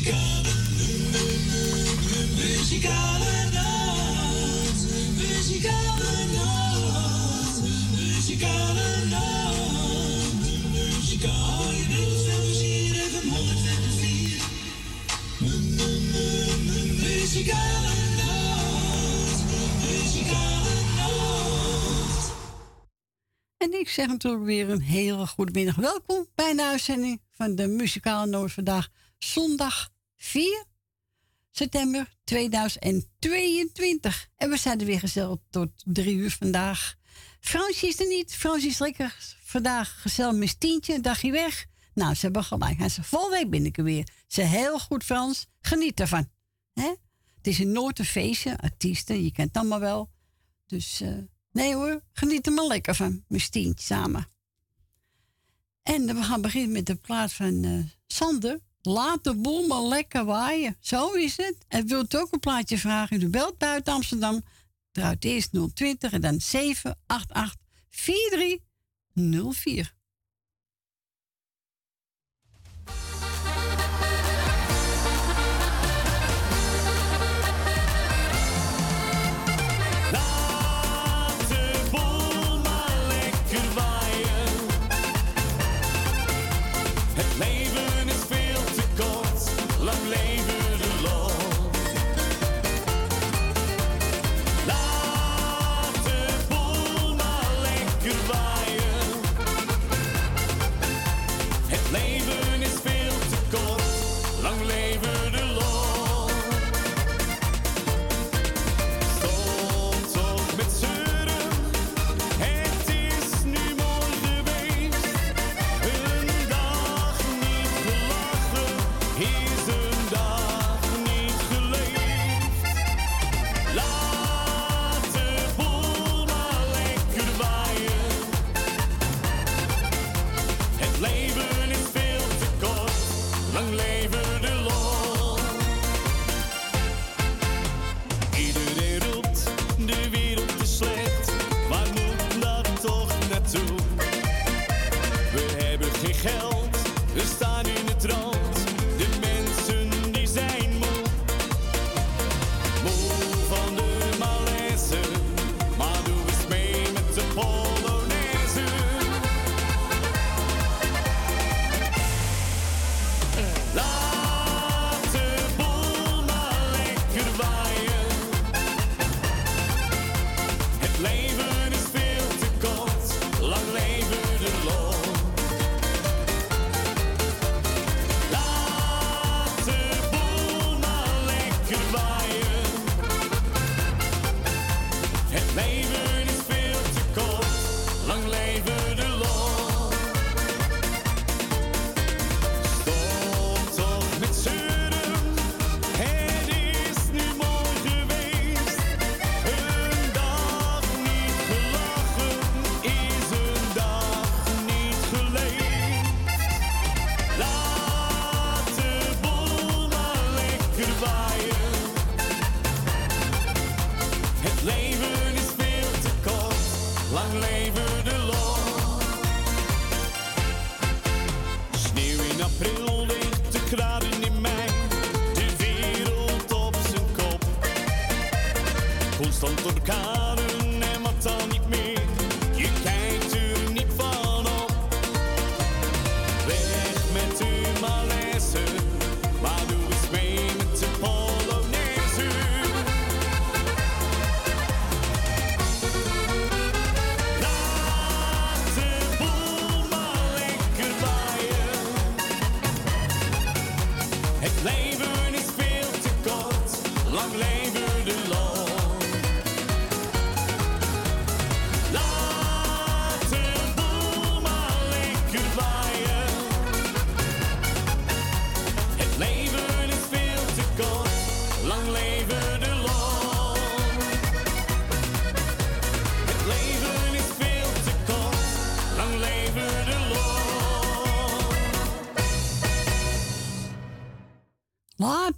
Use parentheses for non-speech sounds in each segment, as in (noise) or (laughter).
Muzikale, muzikale nacht. Muzikale nacht. Muzikale nacht. Muzikale 104. Muzikale nacht. Muzikale nacht. En ik zeg natuurlijk weer een hele goede middag. Welkom bij de uitzending van de Muzikale Noord vandaag. Zondag 4 september 2022. En we zijn er weer gezellig tot drie uur vandaag. Fransje is er niet. Fransje is lekker vandaag gezellig met Tientje. Een dagje weg. Nou, ze hebben gelijk. Hij zei, vol week ben er weer. Ze heel goed Frans. Geniet ervan. Het is in Noord een feestje. Artiesten, je kent allemaal wel. Dus eh, nee hoor, geniet er maar lekker van. Met Tientje samen. En we gaan beginnen met de plaat van eh, Sander. Laat de boel maar lekker waaien. Zo is het. En wilt u ook een plaatje vragen? U belt buiten Amsterdam. Draait eerst 020 en dan 788 4304.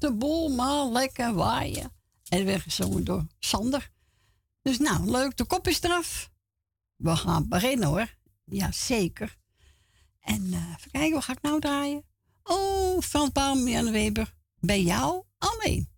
De boel maar lekker waaien. En gezongen door Sander. Dus nou, leuk, de kop is eraf. We gaan beginnen hoor. Ja, zeker. En eh even kijken, wat ga ik nou draaien? Oh, Frans Baum, Jan Weber. bij jou alleen.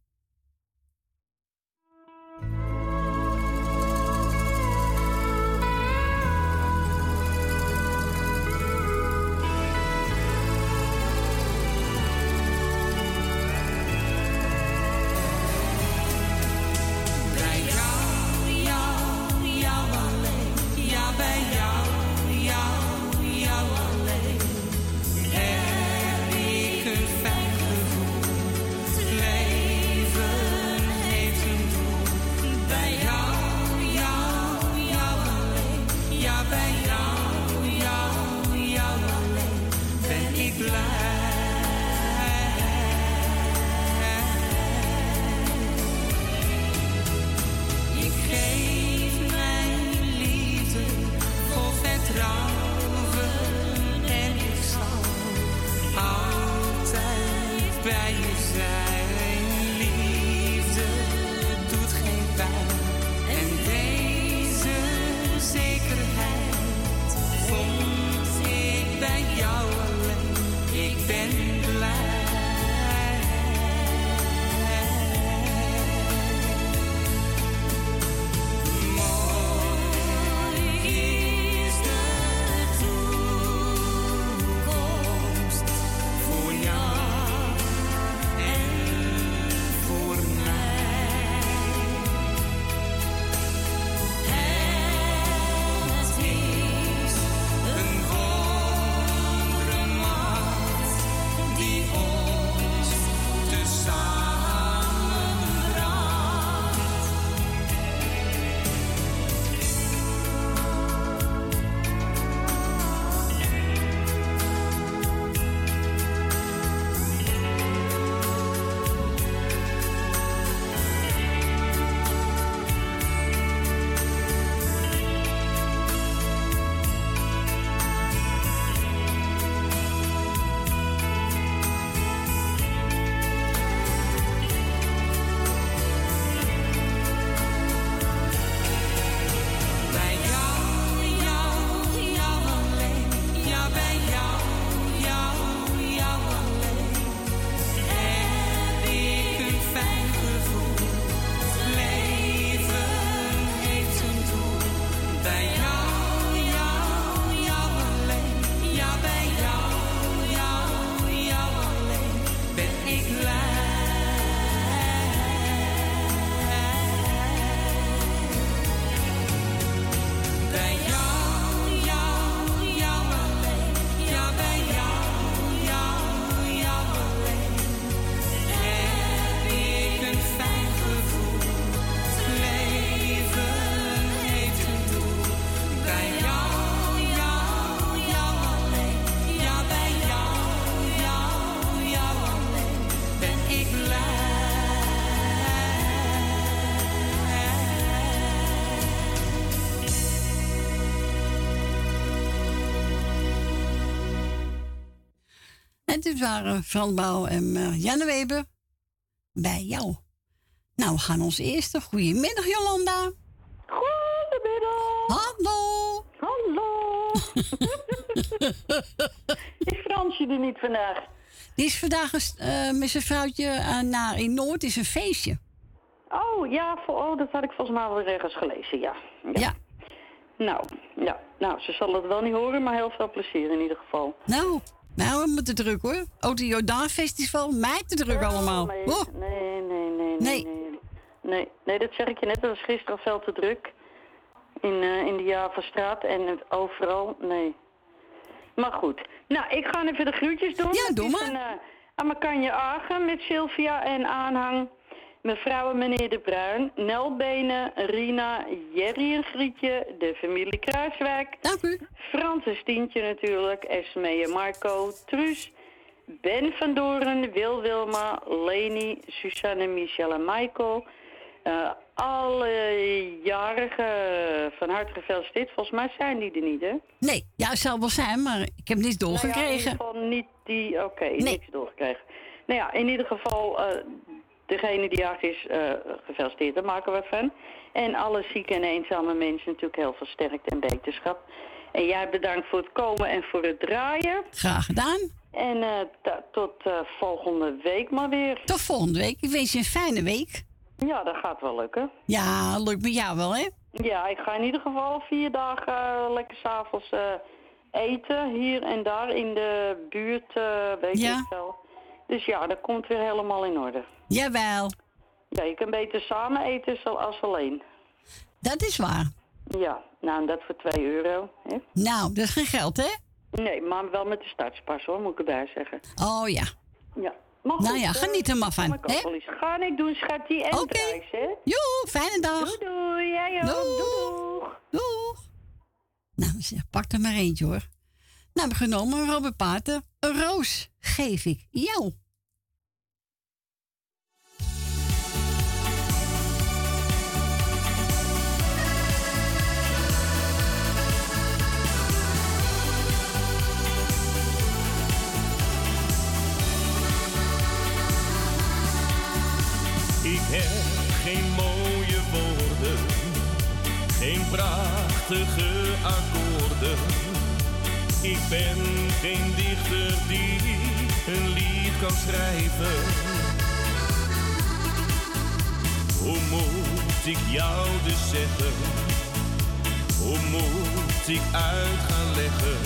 En dit waren Frans Bouw en eh, Janne Weber bij jou. Nou, we gaan ons eerste. Goedemiddag, Jolanda. Goedemiddag. Hallo. Hallo. (laughs) Is Fransje er niet vandaag? Die is vandaag eh, met zijn vrouwtje eh, naar in Noord. is een feestje. Oh ja, voor, oh, dat had ik volgens mij wel ergens gelezen, ja. Ja. Nou, ja. nou, ze zal het wel niet horen, maar heel veel plezier in ieder geval. Nou, nou, we moeten druk hoor. Ook de Jordaan Festival, mij te druk allemaal. Oh, nee, Oh, nee, nee, nee, Nee. nee, nee. Nee, dat zeg ik je net. Dat was gisteren veel te druk. In, eh, in de Javastraat en het overal. Nee. Maar goed. Nou, ik ga even de groetjes doen. Ja, doe maar. Een, uh, Amakanje Agen met Sylvia en aanhang. Mevrouw en meneer De Bruin. Nelbenen, Rina, Jerry en Grietje. De familie Kruiswijk. dank u. Frans en Stientje natuurlijk, Esmee en Marco, Truus, Ben van Doren, Wil Wilma, Leni, Suzanne, Michel en Michael. Eh, alle jarigen van harte gefeliciteerd. Volgens mij zijn die er niet, hè? Nee, ja, het zal wel zijn, maar ik heb niets Nou ja, in doorgekregen. ieder geval niet die... Oké, Nee. niks doorgekregen. Nou ja, in ieder geval, eh, degene die jarig is, eh, gefeliciteerd. Daar maken we van. En alle zieke en eenzame mensen natuurlijk heel veel sterkte en beterschap. En jij bedankt voor het komen en voor het draaien. Graag gedaan. En eh, tot eh, volgende week maar weer. Tot volgende week. Ik wens je een fijne week. Ja, dat gaat wel lukken. Ja, lukt met jou wel, hè? Ja, ik ga in ieder geval vier dagen lekker s'avonds eten. Hier en daar in de buurt, weet Ja. ik wel. Dus ja, dat komt weer helemaal in orde. Jawel, Ja, je kan beter samen eten als alleen. dat is waar. Ja, nou en dat voor 2 euro. Hè? Nou, dat is geen geld, hè? Nee, maar wel met de startspas hoor, moet ik erbij zeggen. Oh ja. Ja. Nou ja, eh, geniet er maar van, hè? Ga ik doen, schatje. En Oké. hè? Joe, fijne dag. Doei, doei. Jij. Doeg. Doeg. Nou, zeg, pak er maar eentje, hoor. Nou, we genomen, Robert Paten. Een roos geef ik jou. Prachtige akkoorden. Ik ben geen dichter die een lied kan schrijven. Hoe moet ik jou dus zeggen? Hoe moet ik uit gaan leggen?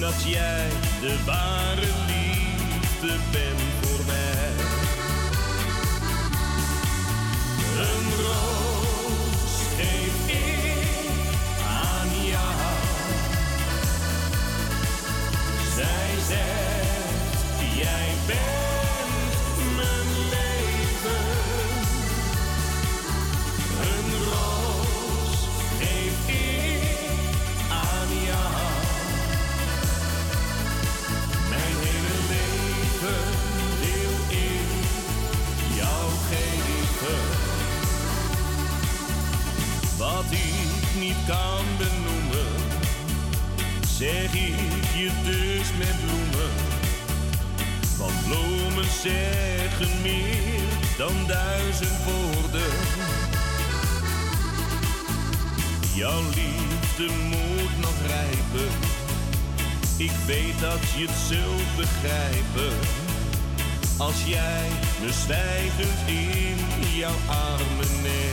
Dat jij de ware liefde bent kan benoemen, zeg ik je dus met bloemen. Bloemen zeggen meer dan duizend woorden. Jouw liefde moet nog rijpen. Ik weet dat je het zult begrijpen. Als jij me zwijgend in jouw armen neemt.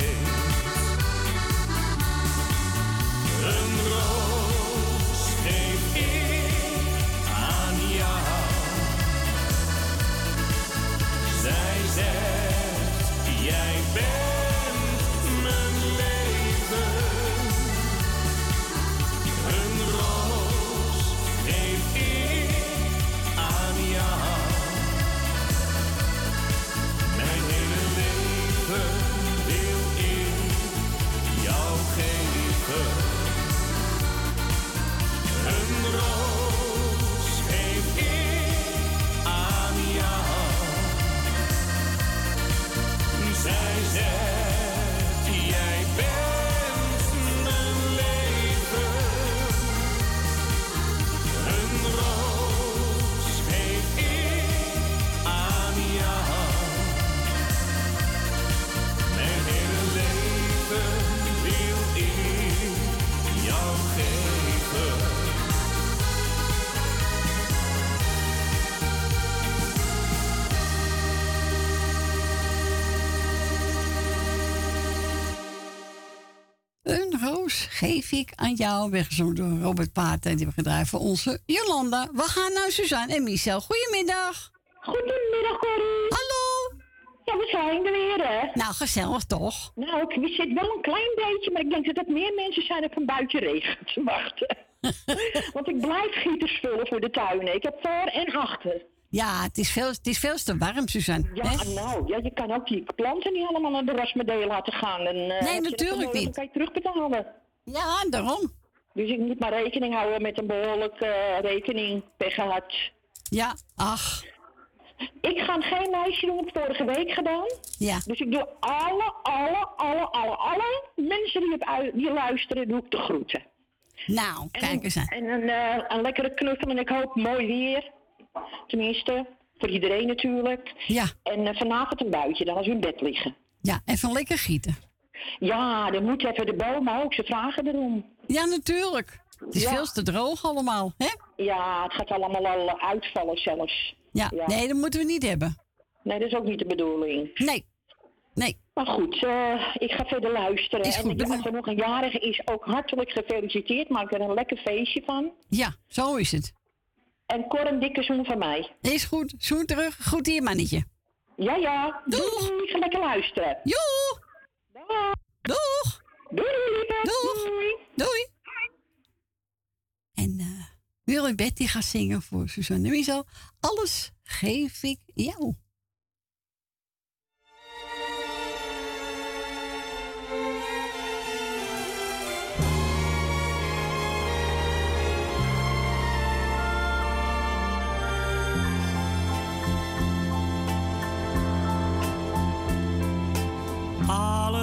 Jij geef ik aan jou. Weggezongen door Robert Paten. Die hebben we gedraaid voor onze Jolanda. We gaan naar Suzanne en Michel. Goedemiddag. Goedemiddag, Corrie. Hallo. Ja, we zijn er weer, hè? Nou, gezellig toch? Nou, ik het wel een klein beetje, maar ik denk dat het meer mensen zijn op een buitje regen te wachten. (laughs) Want ik blijf gieters vullen voor de tuinen. Ik heb voor en achter. Ja, het is veel, het is veel te warm, Suzanne. Ja, hè? nou, ja, je kan ook die planten niet allemaal naar de rasmedee laten gaan. En, eh, dat natuurlijk niet. Dan kan je terugbetalen. Ja, daarom. Dus ik moet maar rekening houden met een behoorlijke eh, rekening per gehad. Ja, ach. Ik ga geen lijstje doen, heb ik vorige week gedaan. Ja, Dus ik doe alle, alle, alle, alle, alle mensen die, op, ui- die luisteren, doe ik de groeten. nou, kijk eens aan. En een, eh, een lekkere knuffel en ik hoop mooi weer. Tenminste, voor iedereen natuurlijk. Ja, En eh, vanavond een buitje, dan als we in bed liggen. ja, even lekker gieten. Ja, dan moet even de bomen ook, ze vragen erom. Ja, natuurlijk. Het is Ja. veel te droog allemaal, hè? Ja, het gaat allemaal al uitvallen zelfs. Ja. Ja. Nee, dat moeten we niet hebben. Nee, dat is ook niet de bedoeling. Nee. Nee. Maar goed, eh, ik ga verder luisteren. Is goed, en als er nog een jarige is, ook hartelijk gefeliciteerd. Maak er een lekker feestje van. Ja, zo is het. En Cor, een dikke zoen van mij. Is goed. Zoen terug. Goed hier, mannetje. Ja, ja. Doeg. Doei, ga lekker luisteren. Joe. Doeg. Doei, lieve. Doeg. Doei. Doei. En eh Willy Betty gaat zingen voor Suzanne Mizo. Alles geef ik jou.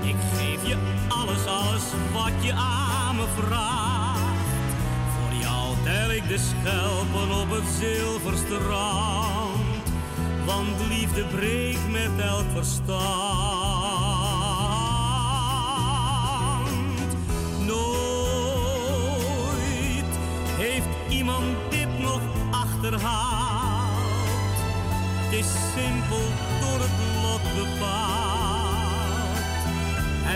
ik geef je alles, alles wat je aan me vraagt. Voor jou tel ik de schelpen op het zilverstrand, want liefde breekt met elk verstand. Nooit heeft iemand dit nog achterhaald. Het is simpel door het lot bepaald.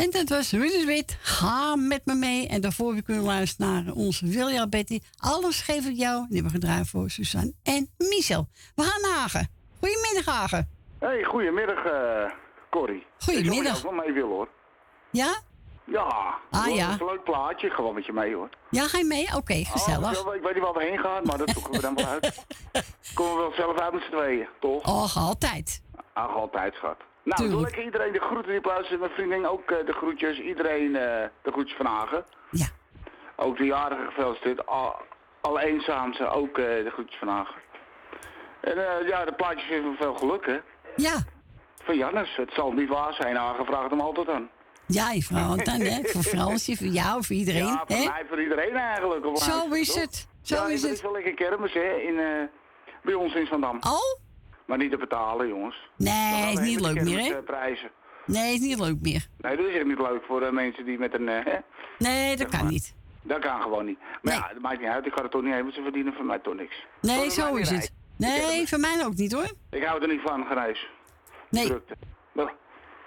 En dat was Ruud Wit. Ga met me mee. En daarvoor je kunnen luisteren naar onze Wilja Betty. Alles geef ik jou. Die hebben we gedraaid voor Suzanne en Michel. We gaan naar Hagen. Goedemiddag, Hagen. Hey, goedemiddag, eh Corrie. Goedemiddag. Ik zou wel mee willen, hoor. Ja? Ja. Ah, hoor, ja. dat is een leuk plaatje. Gewoon met je mee, hoor. Ja, ga je mee? Oké, gezellig. Oh, ik weet niet waar we heen gaan, maar dat zoeken we dan wel uit. (laughs) Komen we wel zelf uit met z'n tweeën, toch? Och, altijd. Ach, altijd, schat. Nou, Tuurlijk. iedereen de groeten die plaatsen. Mijn vriendin ook eh, de groetjes. Iedereen eh, de groetjes van Hagen. Ja. Ook de jarigen gefeliciteerd. Al, alle eenzaamse ook eh, de groetjes van Hagen. En ja, de plaatjes weer veel geluk, hè. Ja. Van Jannes. Het zal niet waar zijn. Hagen vraagt hem altijd aan. Ja, je vrouw dan, hè? Voor Fransje, voor jou, voor iedereen. Ja, voor hè? mij, voor iedereen eigenlijk. Zo is het. Zo ja, is er het. is wel lekker kermis, hè, in, bij ons in Zandam. Oh? Maar niet te betalen, jongens. Nee, is niet leuk meer, hè? prijzen. Nee, is niet leuk meer. Nee, dat is echt niet leuk voor eh, mensen die met een... eh? Nee, dat kan niet. Dat kan gewoon niet. Maar ja, dat maakt niet uit. Ik ga er toch niet heen, want ze verdienen van mij toch niks. Nee, Zodat zo is het. Nee, voor mij ook niet, hoor. Ik hou er niet van, Grijs. Nee. Drukte. Wel,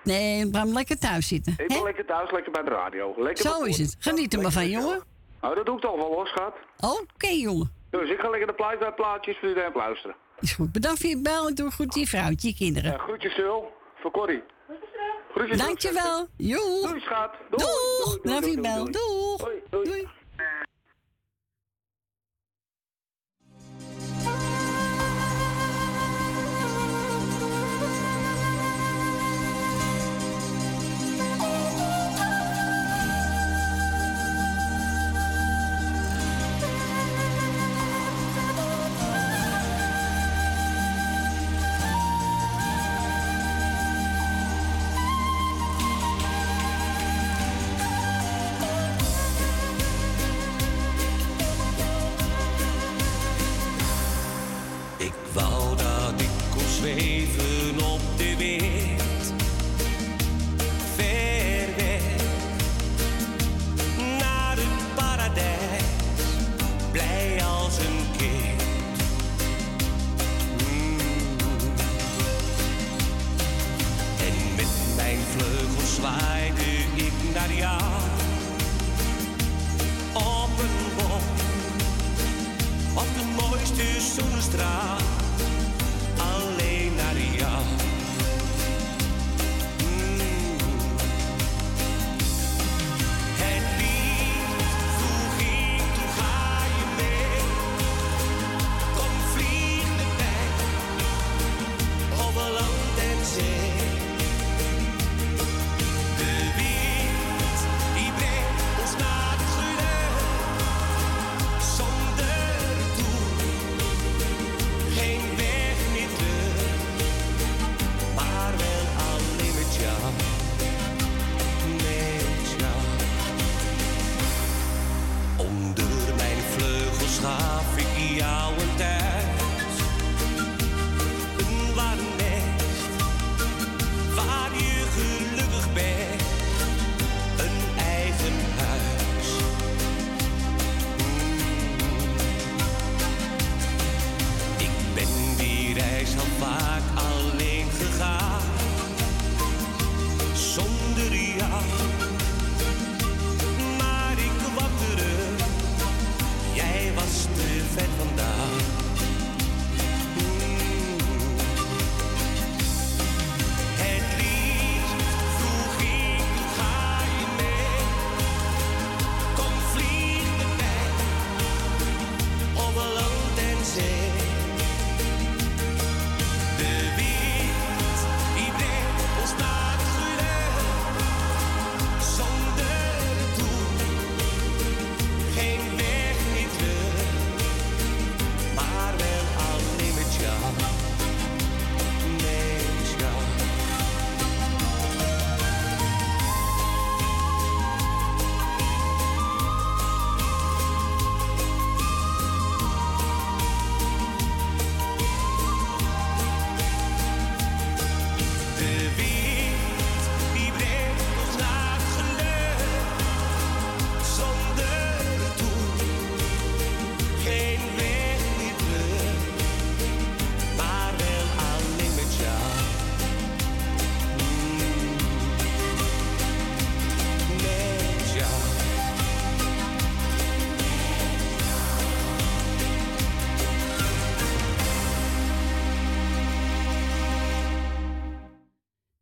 Nee, Bram, lekker thuis zitten. Ik ben lekker thuis, lekker bij de radio. Lekker Zo is het. Geniet er maar van, jongen. Nou, dat doe ik toch wel, hoor, schat. Oké, jongen. Dus ik ga lekker de plaatjes voor iedereen luisteren. Is goed. Bedankt voor je bel en doe goed je vrouwtje, je kinderen. Ja, groetjes, Sil. Voor Corrie. Groetjes. Dankjewel. Doei, schat. Doei. Doeg. Bedankt voor je bel. Doeg. Doei, doei. Doei.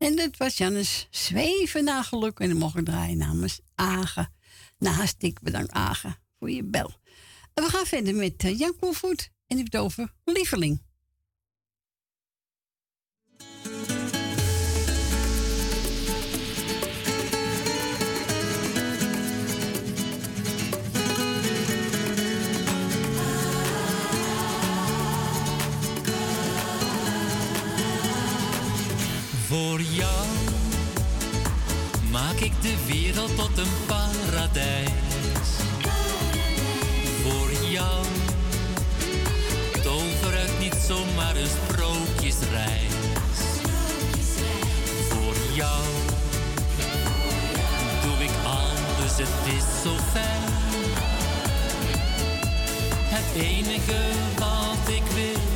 En dat was Jannes Zweven naar geluk. En dan mocht ik draaien namens Agen. Nou, hartstikke bedankt Agen voor je bel. En we gaan verder met uh, Jan Koelvoet. En die heeft het over Lieveling. Voor jou maak ik de wereld tot een paradijs. Voor jou tover ik niet zomaar een sprookjesreis. Voor jou doe ik alles, het is zo fijn. Het enige wat ik wil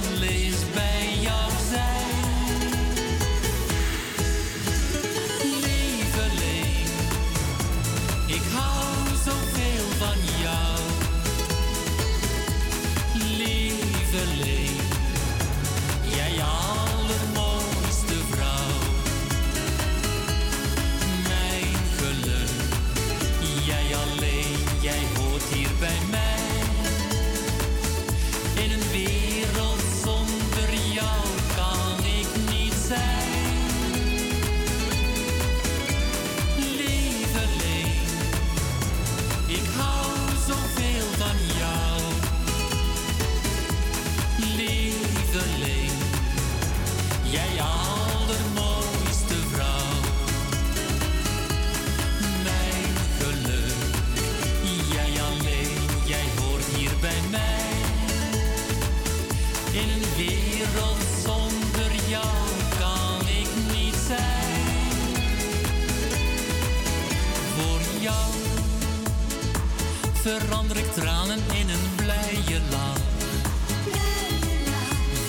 verander ik tranen in een blije lach.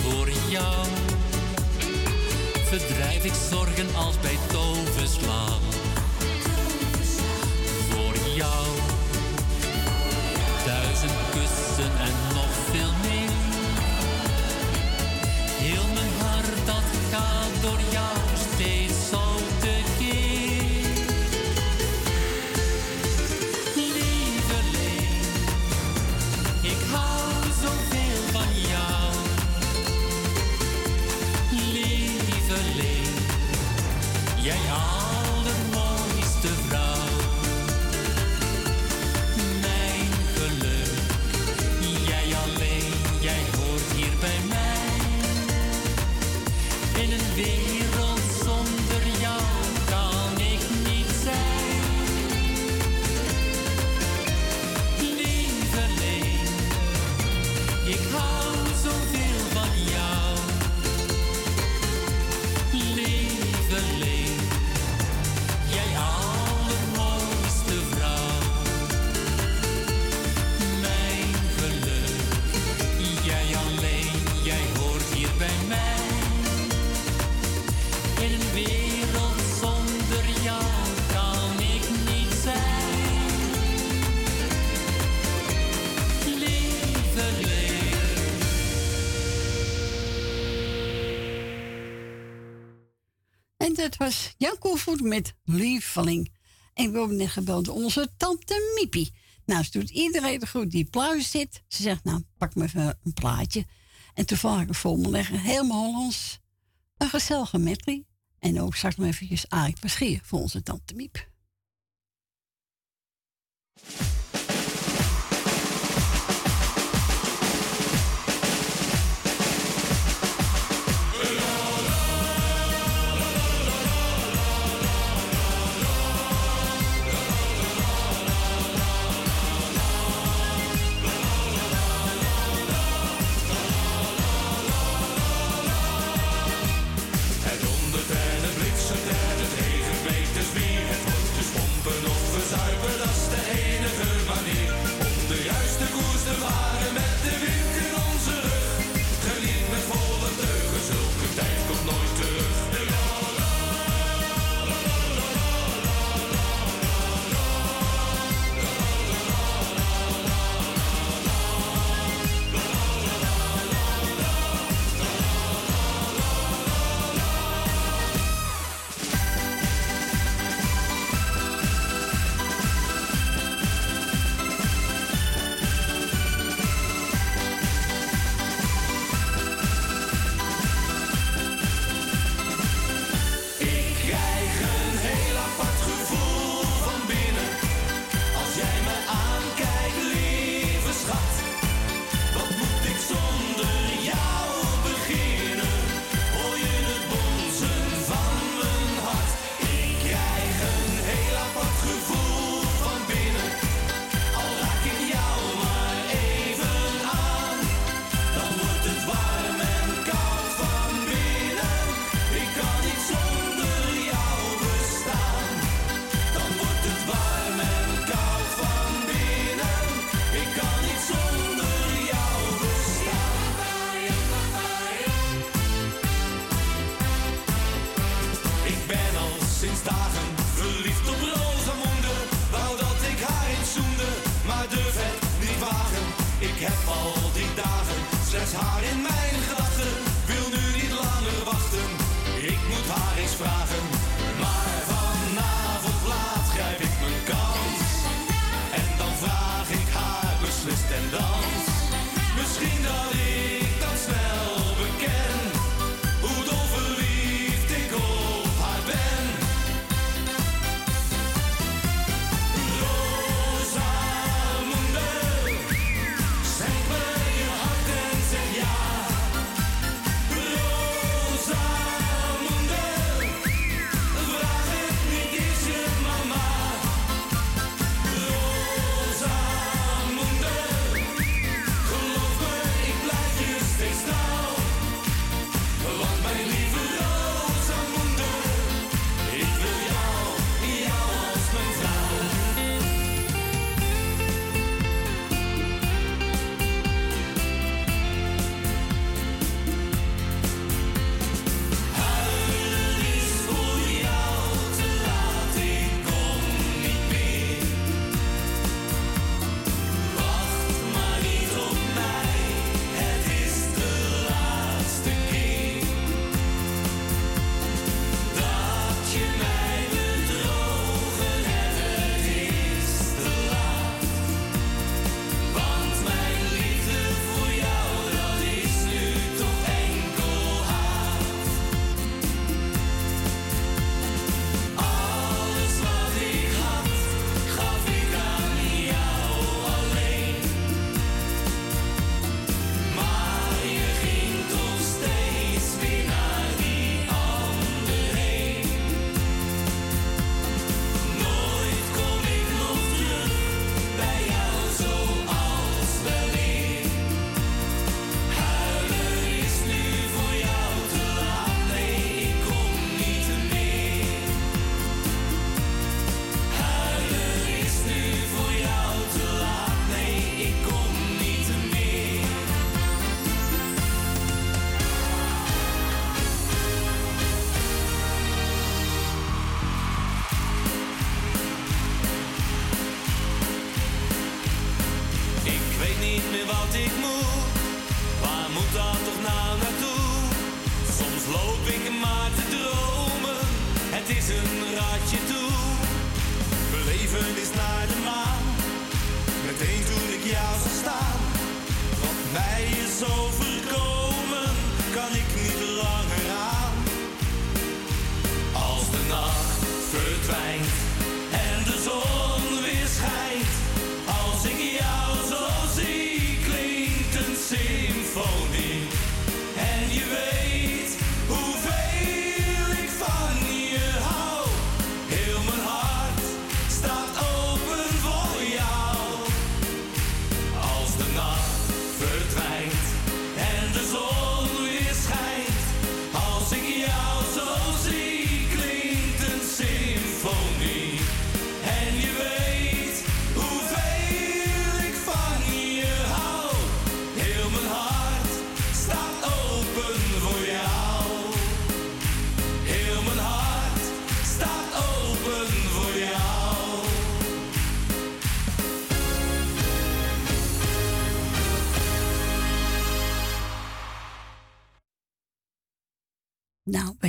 Voor jou verdrijf ik zorgen als bij toverslag. Voor jou duizend kussen en nog veel meer. Heel mijn hart dat gaat door jou Jan Koevoet met Lieveling. En we hebben net gebeld onze tante Miepie. Nou, ze doet iedereen de goed die pluis zit. Ze zegt, nou, pak me even een plaatje. En toevallig voor me leggen, helemaal Hollands. Een gezellige medley. En ook straks nog eventjes Arik Verschier voor onze tante Miep.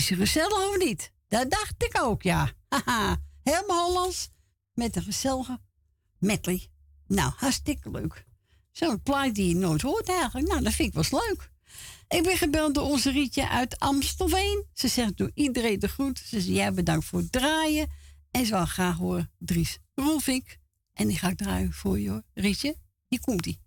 ze gezellig of niet? Dat dacht ik ook, ja. Haha, helemaal Hollands. Met een gezellige medley. Nou, hartstikke leuk. Zo'n plaat die je nooit hoort eigenlijk. Nou, dat vind ik wel leuk. Ik ben gebeld door onze Rietje uit Amstelveen. Ze zegt door iedereen de groet. Ze zegt, jij bedankt voor het draaien. En ze wil graag horen Dries Rolfink. En die ga ik draaien voor je hoor. Rietje, hier komt-ie.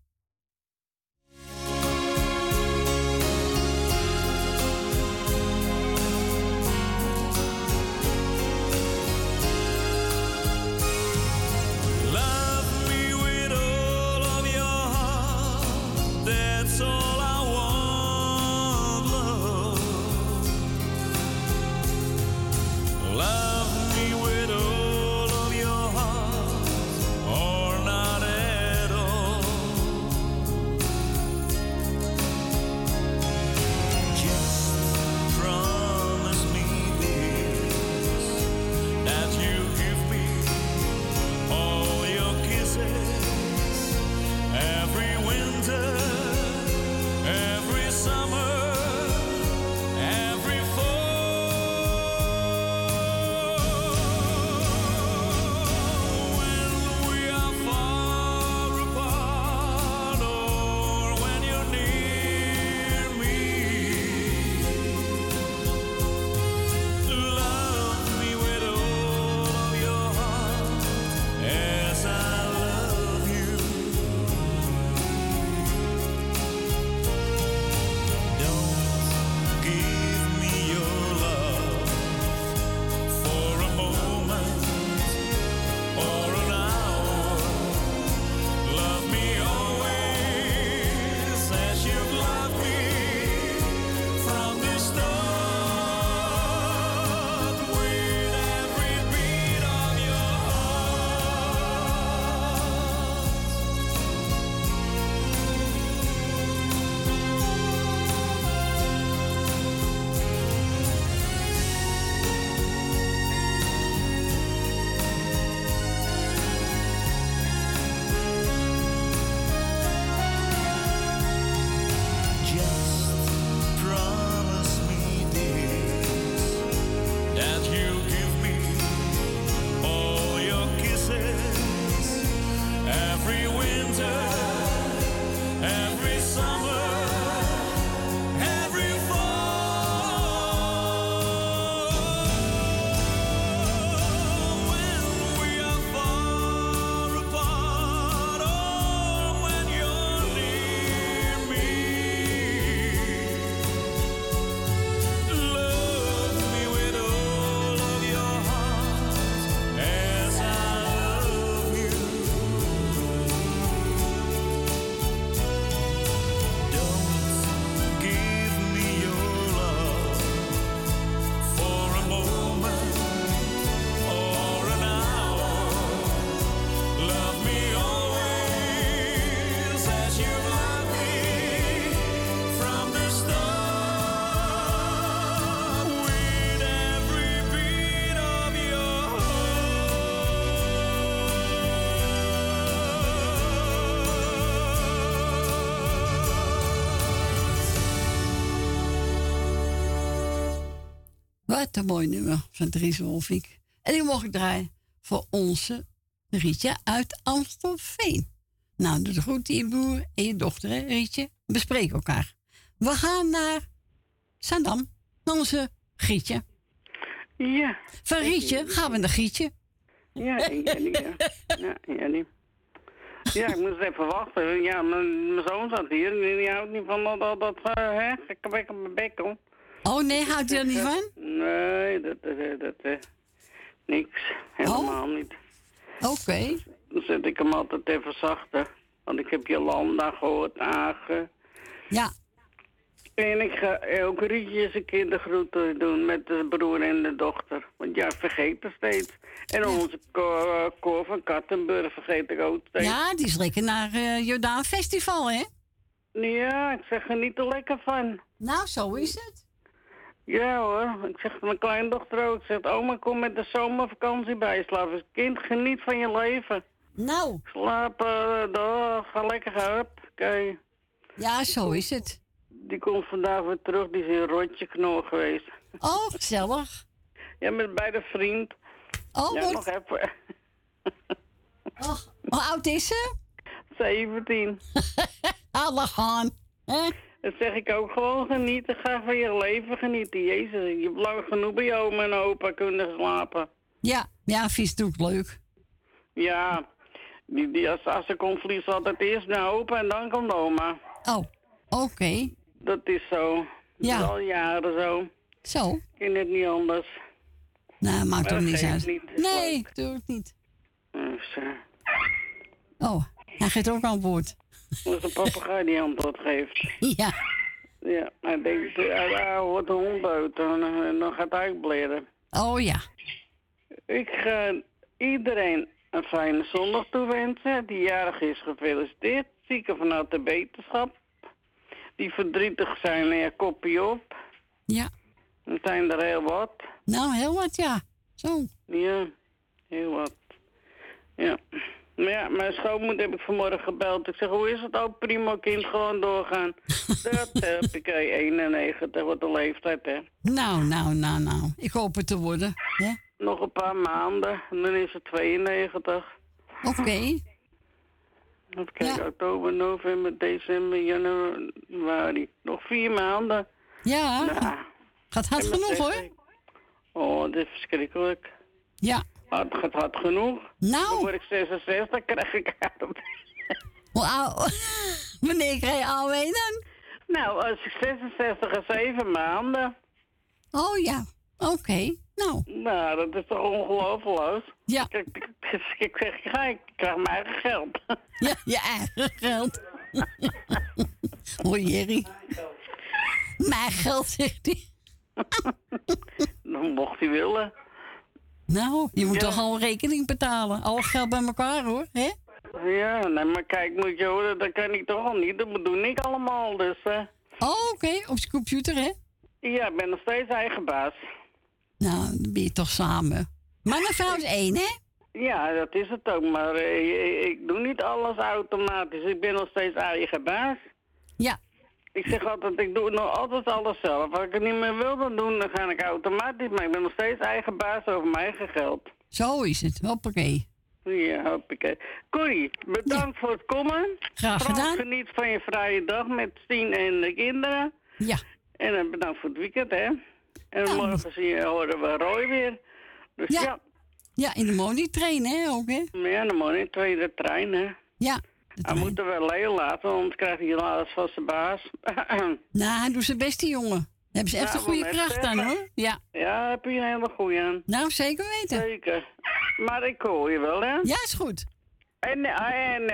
Mooi nummer van Dries Wolfink. En die mocht ik draaien voor onze Rietje uit Amstelveen. Nou, doe de groet je broer en je dochter, hè, Rietje. We spreken elkaar. We gaan naar Zandam, naar onze Gietje. Ja. Van Rietje gaan we naar Gietje. Ja, ja. (laughs) Ja. Ja, ik moest even wachten. Ja, mijn, mijn zoon zat hier en die houdt niet van dat, dat, dat uh, hè, gekke bek Oh nee, houdt u er niet van? Nee, dat, dat, dat, eh, niks. Helemaal niet. Oké. Dan zet ik hem altijd even zachter. Want ik heb Jolanda gehoord, Agen. Ja. En ik ga ook Rietje zijn kindergroeten doen met de broer en de dochter. Want ja, vergeet het steeds. En onze Cor, Cor van Kattenburg vergeet ik ook steeds. Ja, die is lekker naar eh Jordaan Festival, hè? Ja, ik zeg er niet te lekker van. Nou, zo is het. Ja hoor, ik zeg mijn kleindochter ook. Ik zeg, oma, kom met de zomervakantie bijslapen. Kind, geniet van je leven. Nou. Uh, door, ga lekker hup. Oké. Ja, zo is het. Die komt vandaag weer terug, die is in Rotje Knol geweest. Oh, gezellig. Ja, met bij de vriend. Oh, ja, wat- nog even. (laughs) Hoe oud is ze? 17. (laughs) Alle gaan. Dat zeg ik ook gewoon genieten. Ga van je leven genieten. Jezus, je hebt lang genoeg bij je oma en opa kunnen slapen. Ja, ja, vies doe ik leuk. Ja, die, die, als, als ze komt vliegt ze altijd eerst naar opa en dan komt oma. Oh, oké. Dat is zo. Ja. Dat is al jaren zo. Zo. Ik ken het niet anders. Nou, maakt toch niks geeft uit. niet, Nee, doe het niet. Dus, eh, Oh, hij geeft ook antwoord. Dat is een papegaai die antwoord geeft. (laughs) Ja. Ja, hij denkt, hij hoort de hond en eh, dan gaat hij bleren. Oh ja. Ik ga iedereen een fijne zondag toewensen. Die jarig is gefeliciteerd. Zieken vanuit de wetenschap. Die verdrietig zijn, ja, kopje op. Ja. Er zijn er heel wat. Nou, heel wat, ja. Zo. Ja, heel wat. Ja. Maar ja, mijn schoonmoeder heb ik vanmorgen gebeld. Ik zeg, hoe is het ook? Primo kind, gewoon doorgaan. (laughs) dat heb ik, eh, 91, wat de leeftijd, hè. Nou, nou, nou, nou. Ik hoop het te worden. hè? Nog een paar maanden, en dan is het 92. Oké. Even kijken, oktober, november, december, januari. Nog vier maanden. Ja. Nou, Gaat hard genoeg, hoor. Oh, dit is verschrikkelijk. Ja. Het gaat hard genoeg. Nou. Dan word ik 66, krijg ik uit. (laughs) Hoe oud? (laughs) Wanneer krijg je alweer dan? Nou, als ik 66 en 7 maanden. Oh ja. Oké. Nou. Nou, dat is toch ongelooflijk? Ja. Ik, ik, ik, ik zeg, ja, ik krijg mijn eigen geld. (laughs) Ja, je eigen geld. Hoi, Jerry. Mijn geld, zegt hij. Dan mocht hij willen. Nou, je moet Ja. toch al rekening betalen. Al geld bij elkaar, hoor. hè? Ja, nee, maar kijk, moet je horen, dat kan ik toch al niet. Dat doe ik allemaal, dus... eh Oh, oké. Op je computer, hè? ja, ik ben nog steeds eigen baas. Nou, dan ben je toch samen. Man en vrouw is één, hè? Ja, dat is het ook, maar eh, ik, ik doe niet alles automatisch. Ik ben nog steeds eigen baas. Ja. Ik zeg altijd, ik doe nog altijd alles zelf. Als ik het niet meer wil dan doen, dan ga ik automatisch. Maar ik ben nog steeds eigen baas over mijn eigen geld. Zo is het. Hoppakee. Ja, hoppakee. Corrie, bedankt voor het komen. Graag Vooral gedaan. geniet van je vrije dag met Stien en de kinderen. Ja. En eh, bedankt voor het weekend, hè. En morgen zie je, horen we Roy weer. Dus ja. Ja. Ja, in de money train, hè? Ook, hè? Ja, dan moet je tweede trein, hè. Ja. Hij moet er wel Leo laten, anders krijgt hij alles van zijn baas. (clears throat) Nou, hij doet zijn best, die jongen. Daar hebben ze echt een goede kracht aan, hoor. Ja. ja, heb je een hele goeie aan. Nou, zeker weten. Zeker. Maar ik hoor je wel, hè? Ja, is goed. En en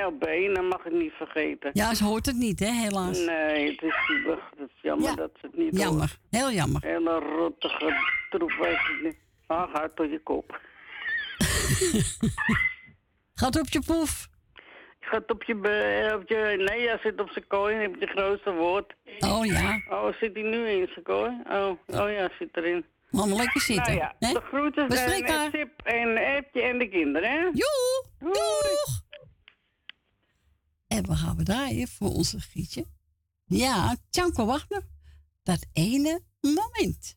dat mag ik niet vergeten. Ja, ze hoort het niet, hè, helaas. Nee, het is zielig. Het is jammer Ja. dat ze het niet Jammer. Heel jammer. Hele rottige troep, weet ik niet. Ah, hard door je kop. (laughs) Gaat op je poef. Gaat op je, op je... Nee, hij zit op zijn kooi, heb je het grootste woord. Oh ja. Oh, zit hij nu in zijn kooi? Oh, oh ja, zit erin. Allemaal lekker zitten. Nou ja, de groeten We zijn en. Sip en Epje en de kinderen, hè? Joe! Doeg! En we gaan we draaien voor onze Gietje. Ja, Tjanko Wagner. Dat ene moment.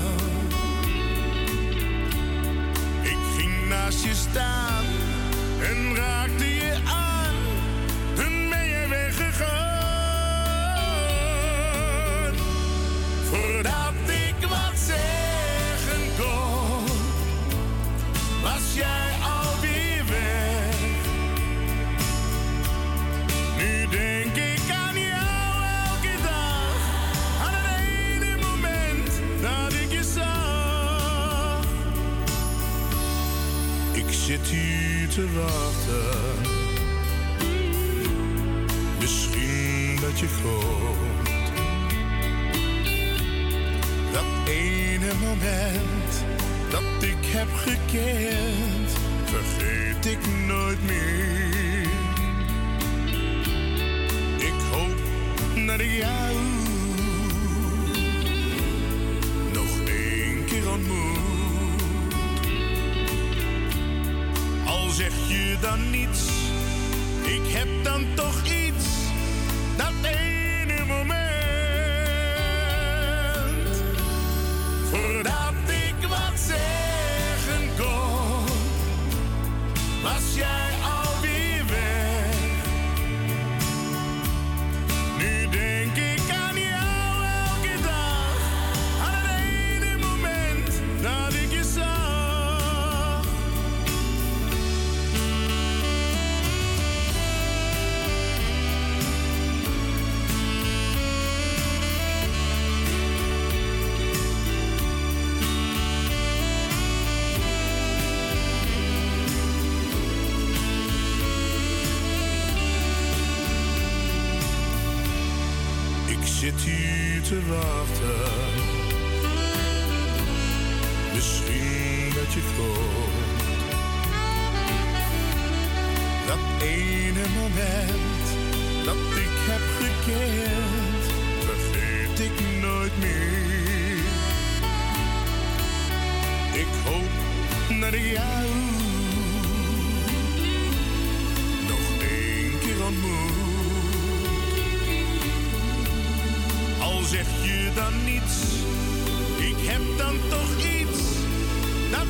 Naast je staan en raakte je aan. Toen ben je weggegaan. Voordat te misschien dat je komt. Dat ene moment dat ik heb gekend, vergeet ik nooit meer. Ik hoop dat ik jou nog één keer ontmoet. Zeg je dan niets, ik heb dan toch iets. Zeg je dan niets, ik heb dan toch iets. Dat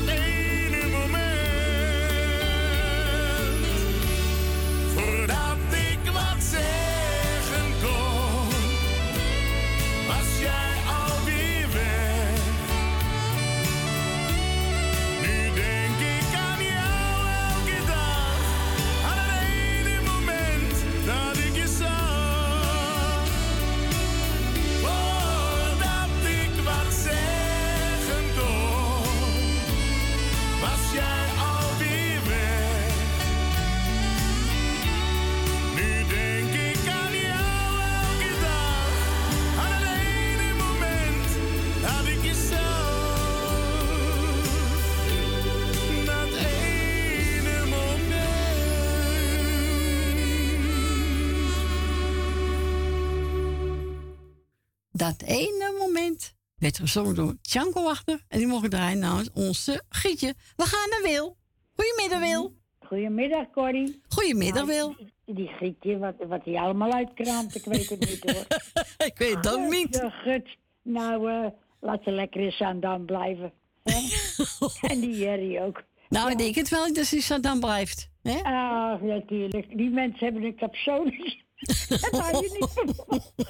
Dat ene moment werd gezongen door Tjanko Wachter. En die mogen draaien namens onze Gietje. We gaan naar Wil. Goedemiddag, Wil. Goedemiddag, Corrie. Goedemiddag, Wil. Die, die Grietje, wat, wat hij allemaal uitkraamt, ik weet het niet hoor. (laughs) ik weet het ook niet. Gut. Nou, eh, laat ze lekker in Zandam blijven. hè? (laughs) en die Jerry ook. Nou, ik denk het wel dat ze dan blijft. Hè? Ah, natuurlijk. Die mensen hebben een capsones. (laughs) dat hou je niet.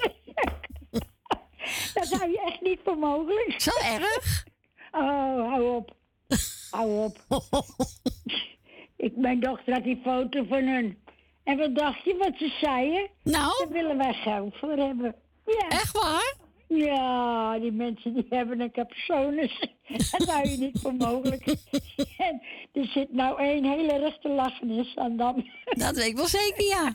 (laughs) Dat hou je echt niet voor mogelijk. Zo erg? Oh, hou op. Hou op. (laughs) Ik, mijn dochter had die foto van hun. En wat dacht je wat ze zeiden? Nou? Daar willen wij geld voor hebben. Ja. Echt waar? Ja, die mensen die hebben een capsones. (laughs) Dat hou je niet voor mogelijk. (laughs) En er zit nou één hele rechte lachnis (laughs) aan dan. Dat weet ik wel zeker, ja.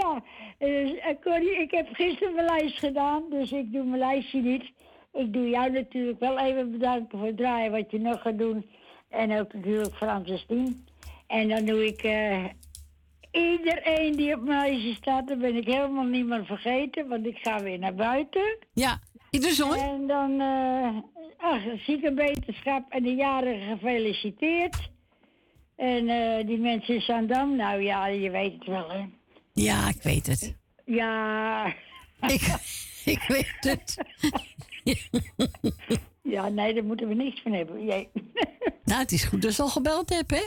ja, dus, eh, Corrie, ik heb gisteren mijn lijst gedaan, dus ik doe mijn lijstje niet. Ik doe jou natuurlijk wel even bedanken voor het draaien wat je nog gaat doen. En ook natuurlijk Francis Tien. En dan doe ik eh, iedereen die op mijn lijstje staat, dan ben ik helemaal niemand vergeten, want ik ga weer naar buiten. Ja, ieder zon. En dan, eh ach, ziekenwetenschap en de jarigen gefeliciteerd. En eh, die mensen in Zandam, nou ja, je weet het wel, hè. Ja, ik weet het. Ja. Ik, (laughs) ik weet het. (laughs) ja, nee, daar moeten we niks van hebben. Jee. Nou, het is goed dat ze al gebeld hebt, hè?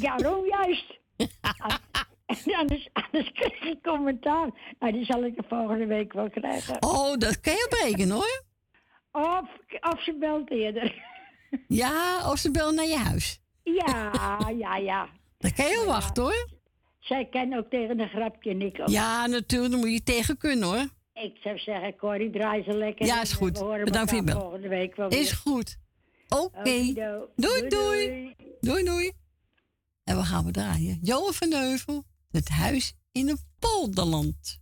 Ja, daarom juist. (laughs) anders, anders krijg ik commentaar. Nou, die zal ik de volgende week wel krijgen. Oh, dat kan je oprekenen, hoor. Of, of ze belt eerder. (laughs) Ja, of ze bellen naar je huis. Ja, (laughs) ja, ja. Dan kan je wel wachten, hoor. Zij kan ook tegen een grapje ook. Ja, natuurlijk, dan moet je tegen kunnen, hoor. Ik zou zeggen, Corrie, draai ze lekker. Ja, is goed. Bedankt voor je bel. volgende week wel Is weer. goed. Oké. Doei, doei. Doei, doei. En we gaan we draaien. Johan van Heuvel, het huis in een polderland.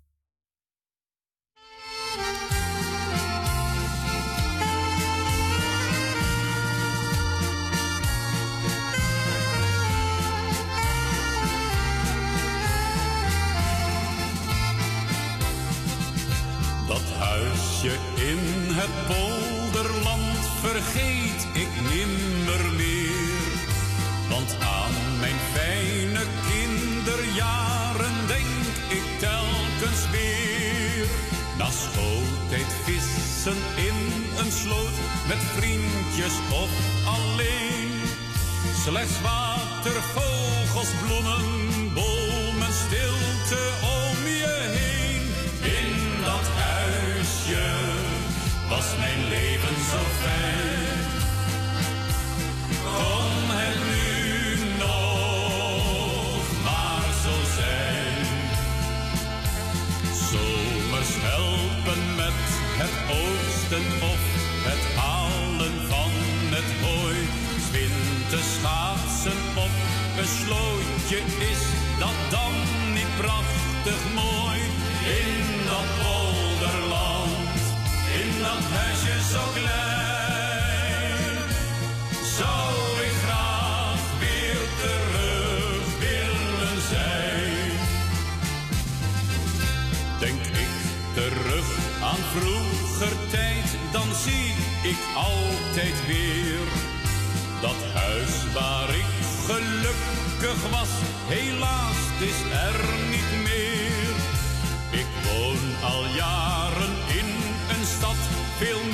Dat huisje in het polderland vergeet vriendjes of alleen. Slechts water, gelukkig was, helaas is er niet meer. Ik woon al jaren in een stad, veel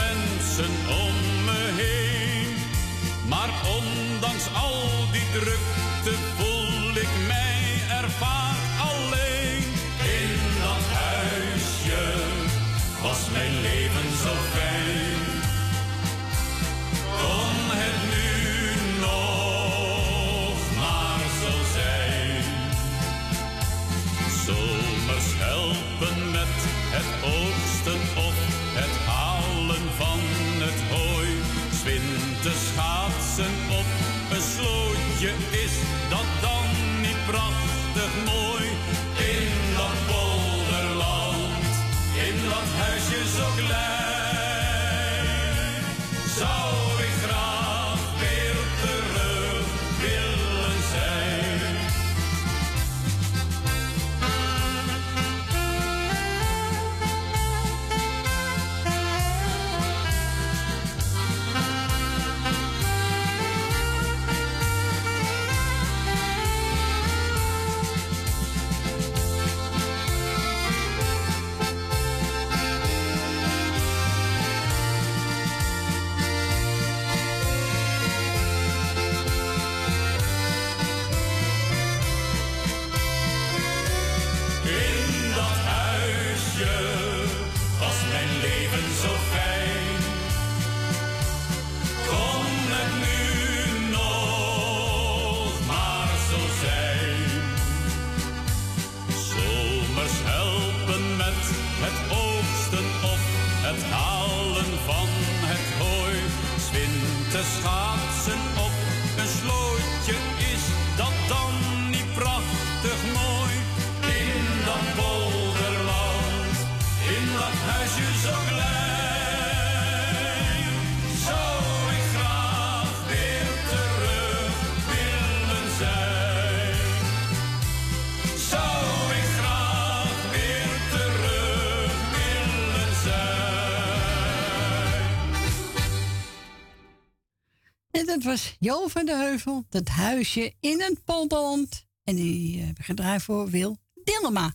dat was Jo van de Heuvel, dat huisje in het polderland. En die uh, gedraaid voor Wil Dillema.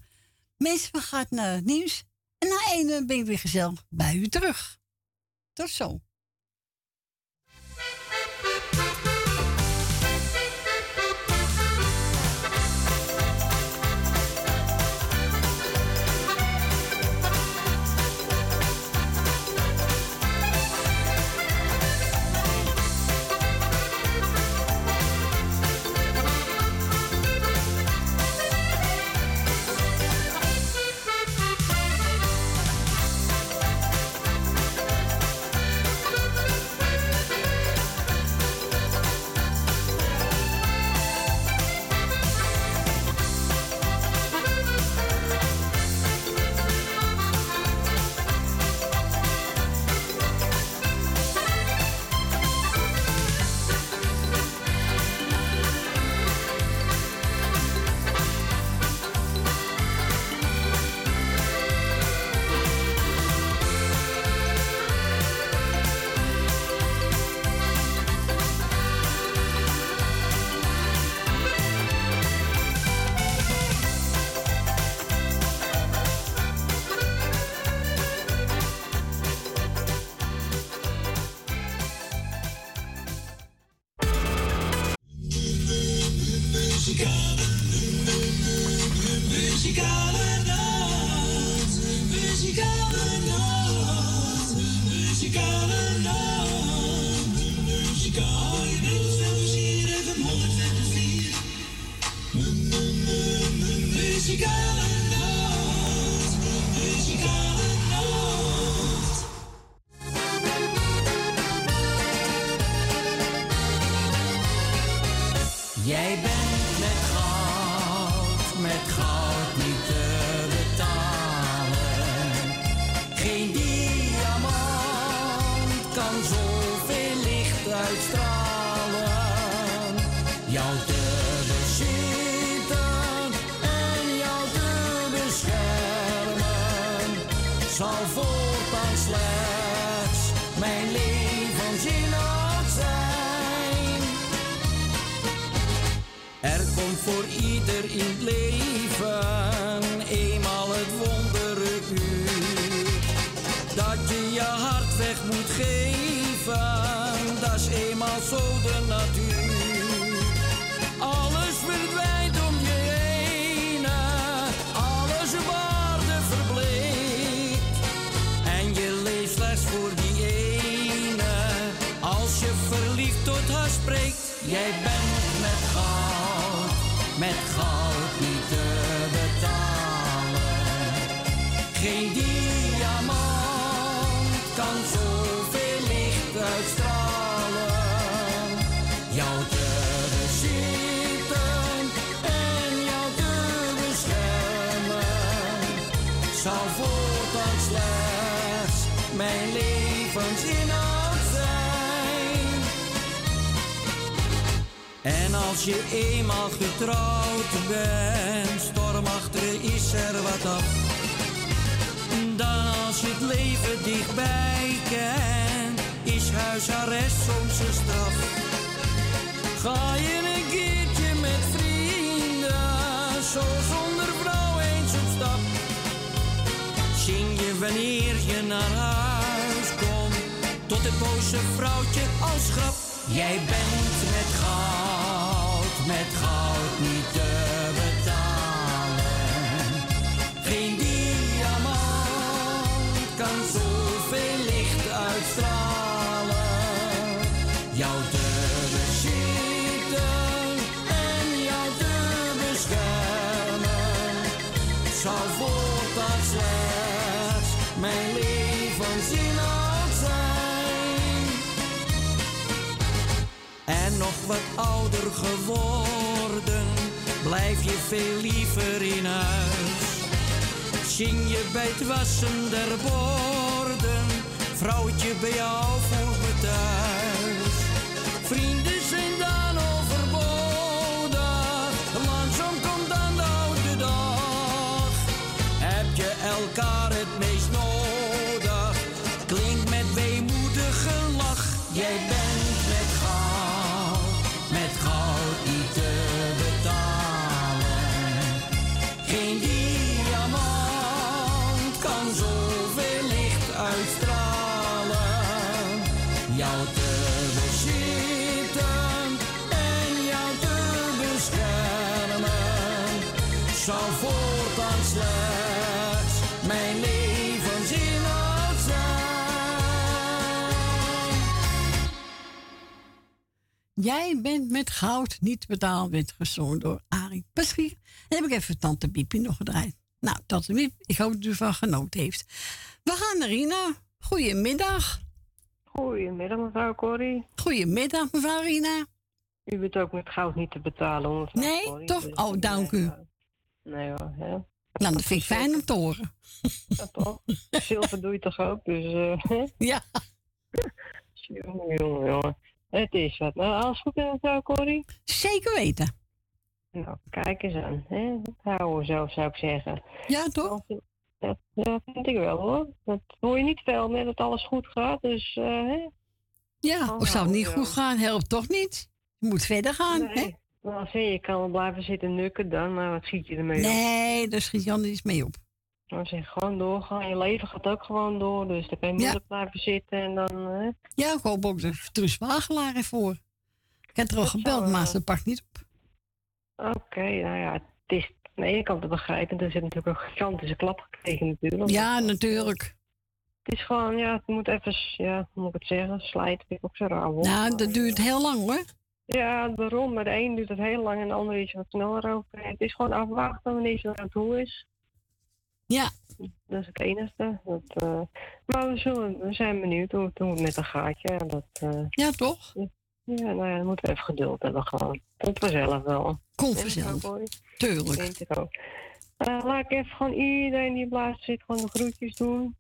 Mensen, we gaan naar het nieuws. En na ene ben ik weer gezellig bij u terug. Tot zo. Als je eenmaal getrouwd bent, stormachtig is er wat af. Dan als je het leven dichtbij kent, is huisarrest soms een straf. Ga je een keertje met vrienden, zo zonder wanneer je naar huis komt, tot het boze vrouwtje als grap. Jij bent met goud, met goud niet te wat ouder geworden, blijf je veel liever in huis. Zing je bij het wassen der borden, vrouwtje bij jou voor thuis. Vrienden Jij bent met goud niet betaald, werd gezongen door Arie Paschier. Dan heb ik even Tante Biepie nog gedraaid. Nou, Tante Biep, ik hoop dat u ervan genoten heeft. We gaan naar Rina. Goedemiddag. Goedemiddag, mevrouw Corrie. Goedemiddag, mevrouw Rina. U bent ook met goud niet te betalen, hoor, Nee, Corrie, toch? dus- Oh, dank u. Nee hoor, hè? Nou, dat vind ik fijn om te horen. Ja, toch? (laughs) Zilver doe je toch ook, dus... eh? Ja. (laughs) jongen, jongen, jongen. Het is wat. Nou, alles goed met mevrouw Corrie? Zeker weten. Nou, kijk eens aan. Hè? Houden zo, zou ik zeggen. Ja, toch? Dat, dat vind ik wel, hoor. Dat hoor je niet veel meer, dat alles goed gaat, dus... eh, hè? Ja, of zou het niet goed gaan, helpt toch niet? Je moet verder gaan, hè? Nee. Nou, zie je, je kan blijven zitten nukken dan, maar wat schiet je ermee op? Nee, daar schiet Jan iets mee op. Dan zeg gewoon doorgaan. Je leven gaat ook gewoon door. Dus dan kan je moeilijk blijven zitten en dan. hè. Ja, ik hoop ook dat Truus Wagelaar ervoor. Ik heb er al gebeld, maar ze pakt niet op. Oké, nou ja, het is aan de ene kant te begrijpen. Er zit natuurlijk een gigantische klap gekregen natuurlijk. Ja, natuurlijk. Het is gewoon, ja, het moet even, ja, hoe moet ik het zeggen, slijten vind ik ook zo raar. woord. Nou, dat duurt heel lang hoor. Ja, daarom. Maar de een duurt het heel lang en de ander is wat sneller over. Het is gewoon afwachten wanneer ze aan toe is. Ja. Dat is het enige. Dat, eh, maar we, zullen, we zijn benieuwd hoe, hoe het met een gaatje. Dat, eh, ja, toch? Ja, nou ja, dan moeten we even geduld hebben gewoon. Komt vanzelf wel. Komt vanzelf. Tuurlijk. Denk ik ook. Eh, laat ik even gewoon iedereen die blaast zit gewoon de groetjes doen.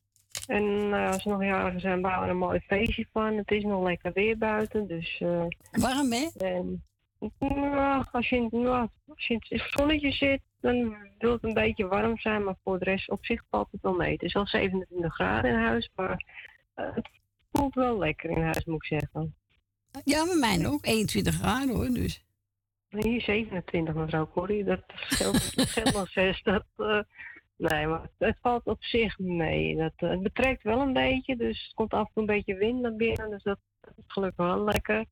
En als ze nog jarigen zijn, bouwen we er een mooi feestje van. Het is nog lekker weer buiten, dus... eh, Warm, hè? En, ja, als je, in- ja, als je in het zonnetje zit, dan wil het een beetje warm zijn. Maar voor de rest op zich valt het wel mee. Het is al 27 graden in huis, maar eh, het voelt wel lekker in huis, moet ik zeggen. Ja, bij mij ook. 21 graden hoor, dus. Hier 27, mevrouw Corrie. (laughs) Dat scheelt, nog zes. Dat, eh, nee, maar het valt op zich mee. Dat, eh, het betrekt wel een beetje, dus er komt af en toe een beetje wind naar binnen. Dus dat, dat is gelukkig wel lekker.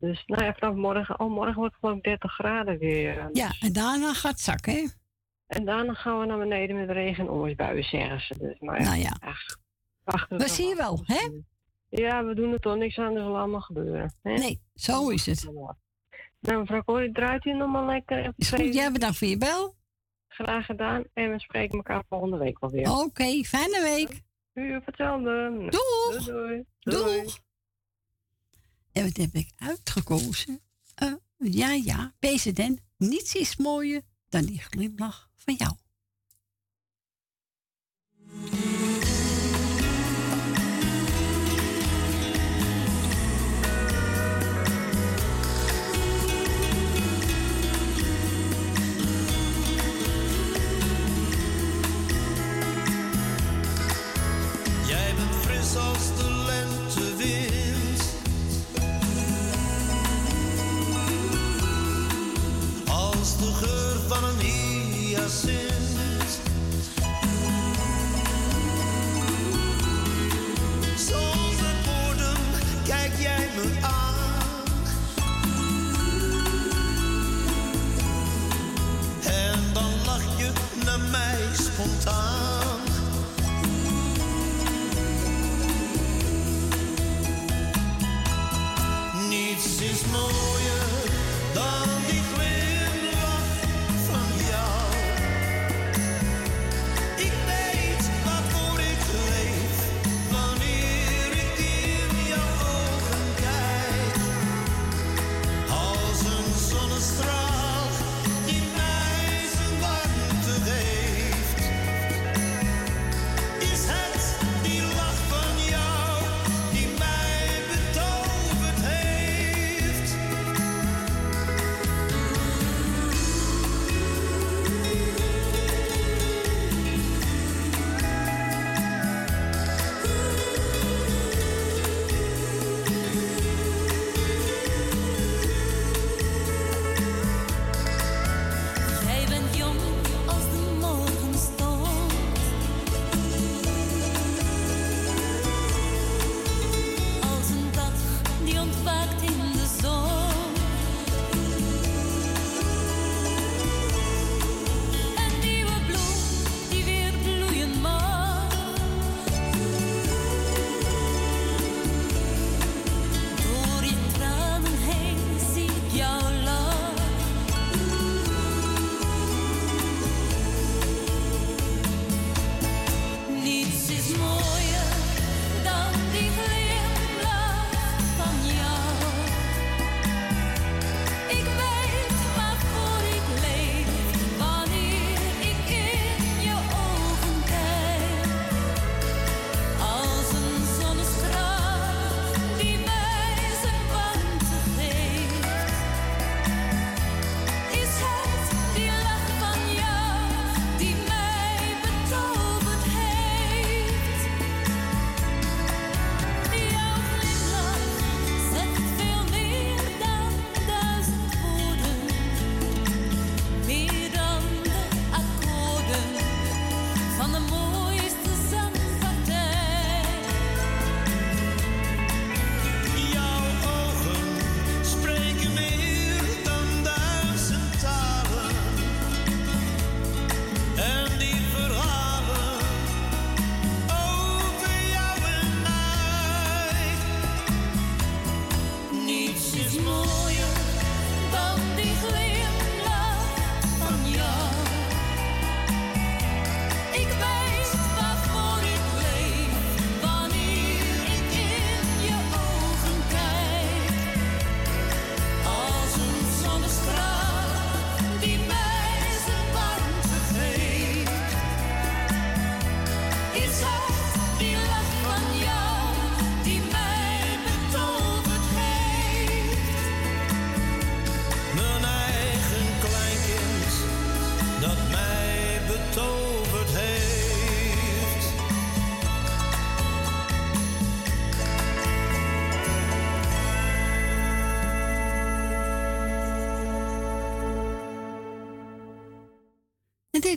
Dus nou ja, vanaf morgen, oh, morgen wordt het gewoon 30 graden weer. Ja, en daarna gaat het zakken, hè? En daarna gaan we naar beneden met regen en onweersbuien, zeggen ze. Dus, maar Nou ja. ach, achter Dat zie je wel, hè? Ja, we doen er toch niks aan, dus zal allemaal gebeuren. Hè? Nee, zo is het. Nou, mevrouw Corrie, draait u nog maar lekker. Is goed, jij bedankt voor je bel. Graag gedaan. En we spreken elkaar volgende week wel weer. Oké, fijne week. U op hetzelfde. Doeg. Doei. Doeg. En wat heb ik uitgekozen? Eh, ja, ja, PZN. Niets is mooier dan die glimlach van jou. Jij Als de geur van een hyacint. Zonder woorden kijk jij me aan. En dan lach je naar mij spontaan.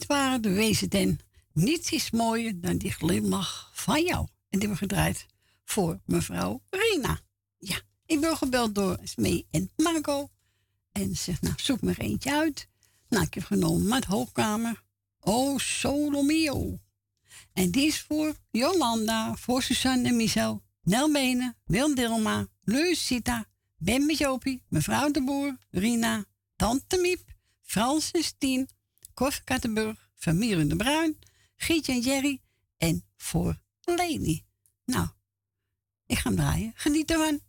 Waren de wezen ten. Niets is mooier dan die glimlach van jou. En die hebben we gedraaid voor mevrouw Rina. Ja, ik ben gebeld door Smee en Marco. En ze zegt, nou, zoek er eentje uit. Nou, ik heb genomen met hoogkamer. Oh, solo mio. En die is voor Jolanda, voor Suzanne en Michel, Nel Benen, Wil Dilma, Lucita, Ben Jopie, mevrouw de Boer, Rina, Tante Miep, Francis Tien, Cor Kattenburg, familie de Bruin, Gietje en Jerry en voor Leni. Nou, ik ga hem draaien. Geniet ervan.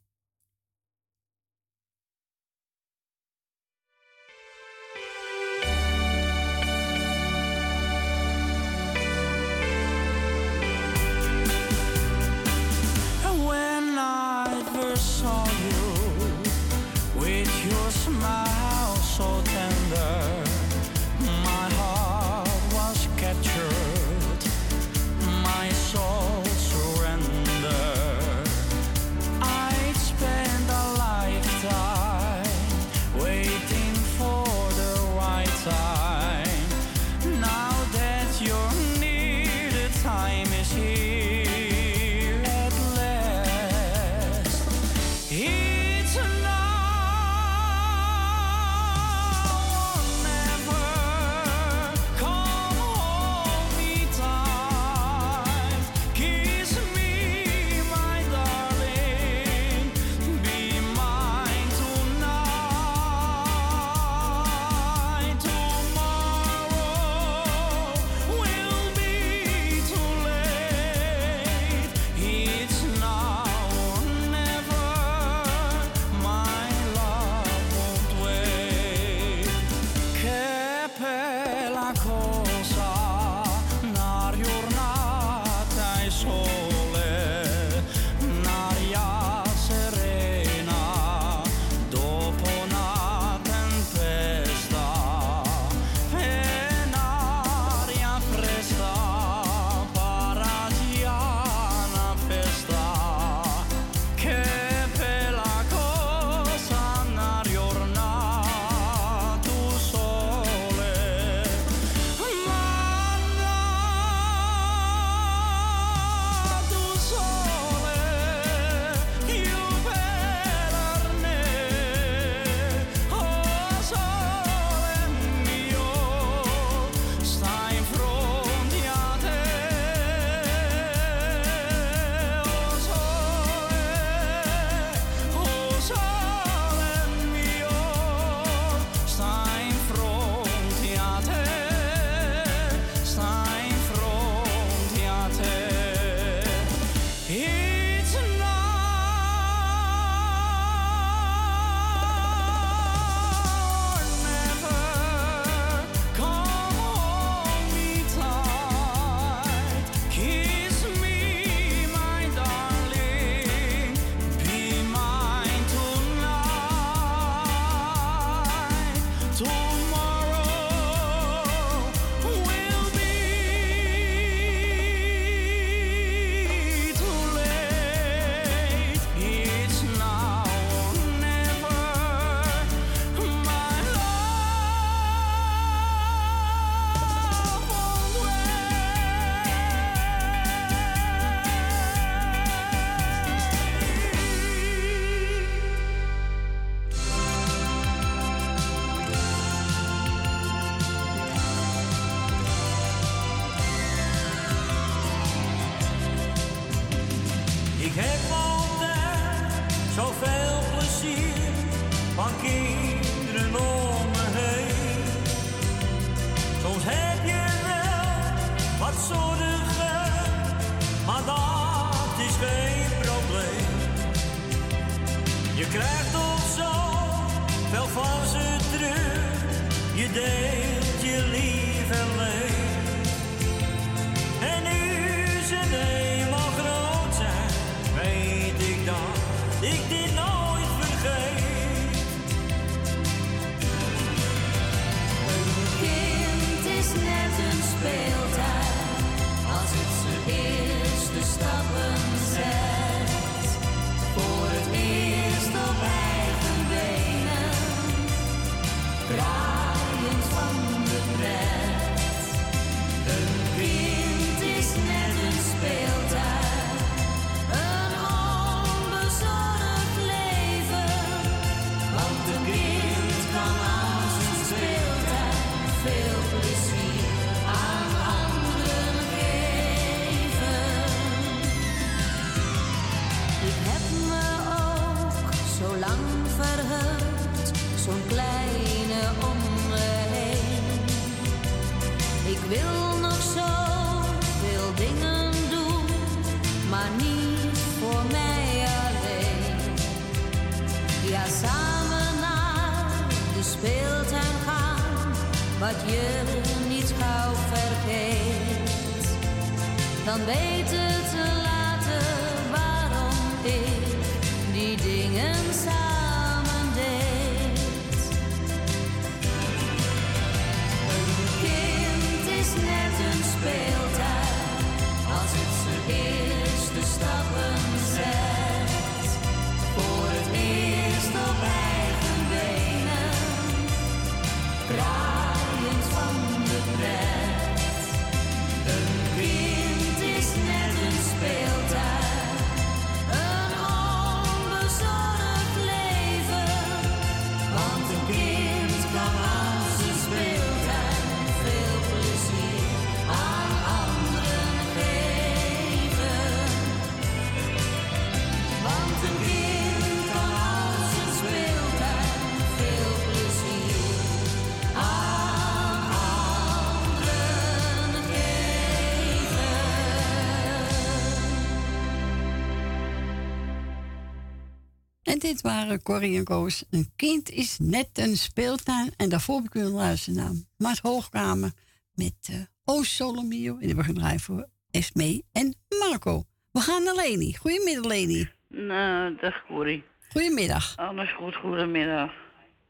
Dit waren Corrie en Koos. Een kind is net een speeltuin. En daarvoor heb ik u luisteren naar Mart Hoogkamer met uh, O Solomio. En die we gedraaid voor Esme en Marco. We gaan naar Leni. Goedemiddag, Leni. Nou, dag Corrie. Goedemiddag. Alles goed, goedemiddag.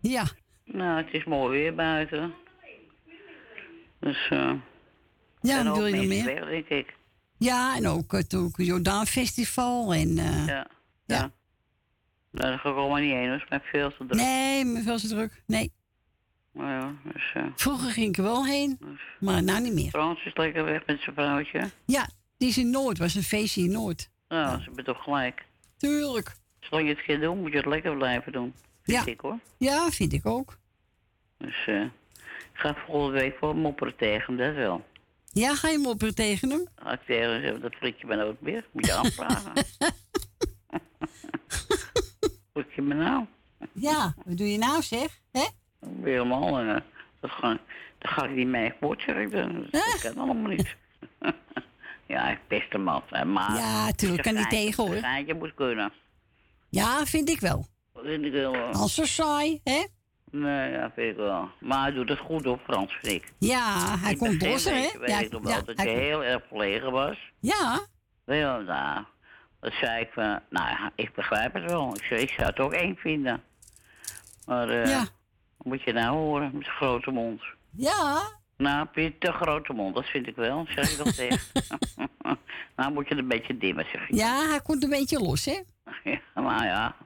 Ja. Nou, het is mooi weer buiten. Dus, eh. Ja, wat wil je nog meer? weg, denk ik. Ja, en ook het Jordaan Festival. En, eh, Ja. Ja. Nou, daar ga ik allemaal niet heen, hoor. Het is mij veel te druk. Nee, me veel te druk. Nee. Nou ja, dus, eh. Vroeger ging ik er wel heen, maar nou niet meer. Frans is lekker weg met zijn vrouwtje. Ja, die is in Noord. was een feestje in Noord. Nou, ze hebben toch gelijk. Tuurlijk. Zolang je het keer doet, moet je het lekker blijven doen. Vind Ja. ik, hoor. Ja, vind ik ook. Dus, eh. ik ga volgende week wel mopperen tegen, hem, dat wel. Ja, ga je mopperen tegen hem? Ga ik tegen hem zeggen, dat flik je me nooit meer. Moet je (laughs) aanvragen. Flik je me nou? Ja, wat doe je nou zeg? Hè? Helemaal, eh, dat ga, dat ga ik niet mee dan. Dat kan allemaal niet. (laughs) ja, ik pest hem af. Maar Ja, tuurlijk, kan niet tegen, hoor. Een moet kunnen. Ja, vind ik wel. Dat vind ik wel. hoor. Al zo saai, hè? Nee, ja, vind ik wel. Maar hij doet het goed op Frans, vind ik. Ja, hij komt bosser, hè? weet Ja, ik nog wel ja, dat hij heel erg verlegen was. ja, Ja, nou, dat zei ik van, nou ja, ik begrijp het wel. Ik, zei, ik zou het ook eng vinden. Maar eh, Ja. wat moet je nou horen met zijn grote mond? ja. Nou, heb je te grote mond, dat vind ik wel, zeg ik dat (laughs) tegen. (laughs) nou moet je het een beetje dimmen, zeg ik. Ja, hij komt een beetje los, hè? (laughs) Ja, maar ja,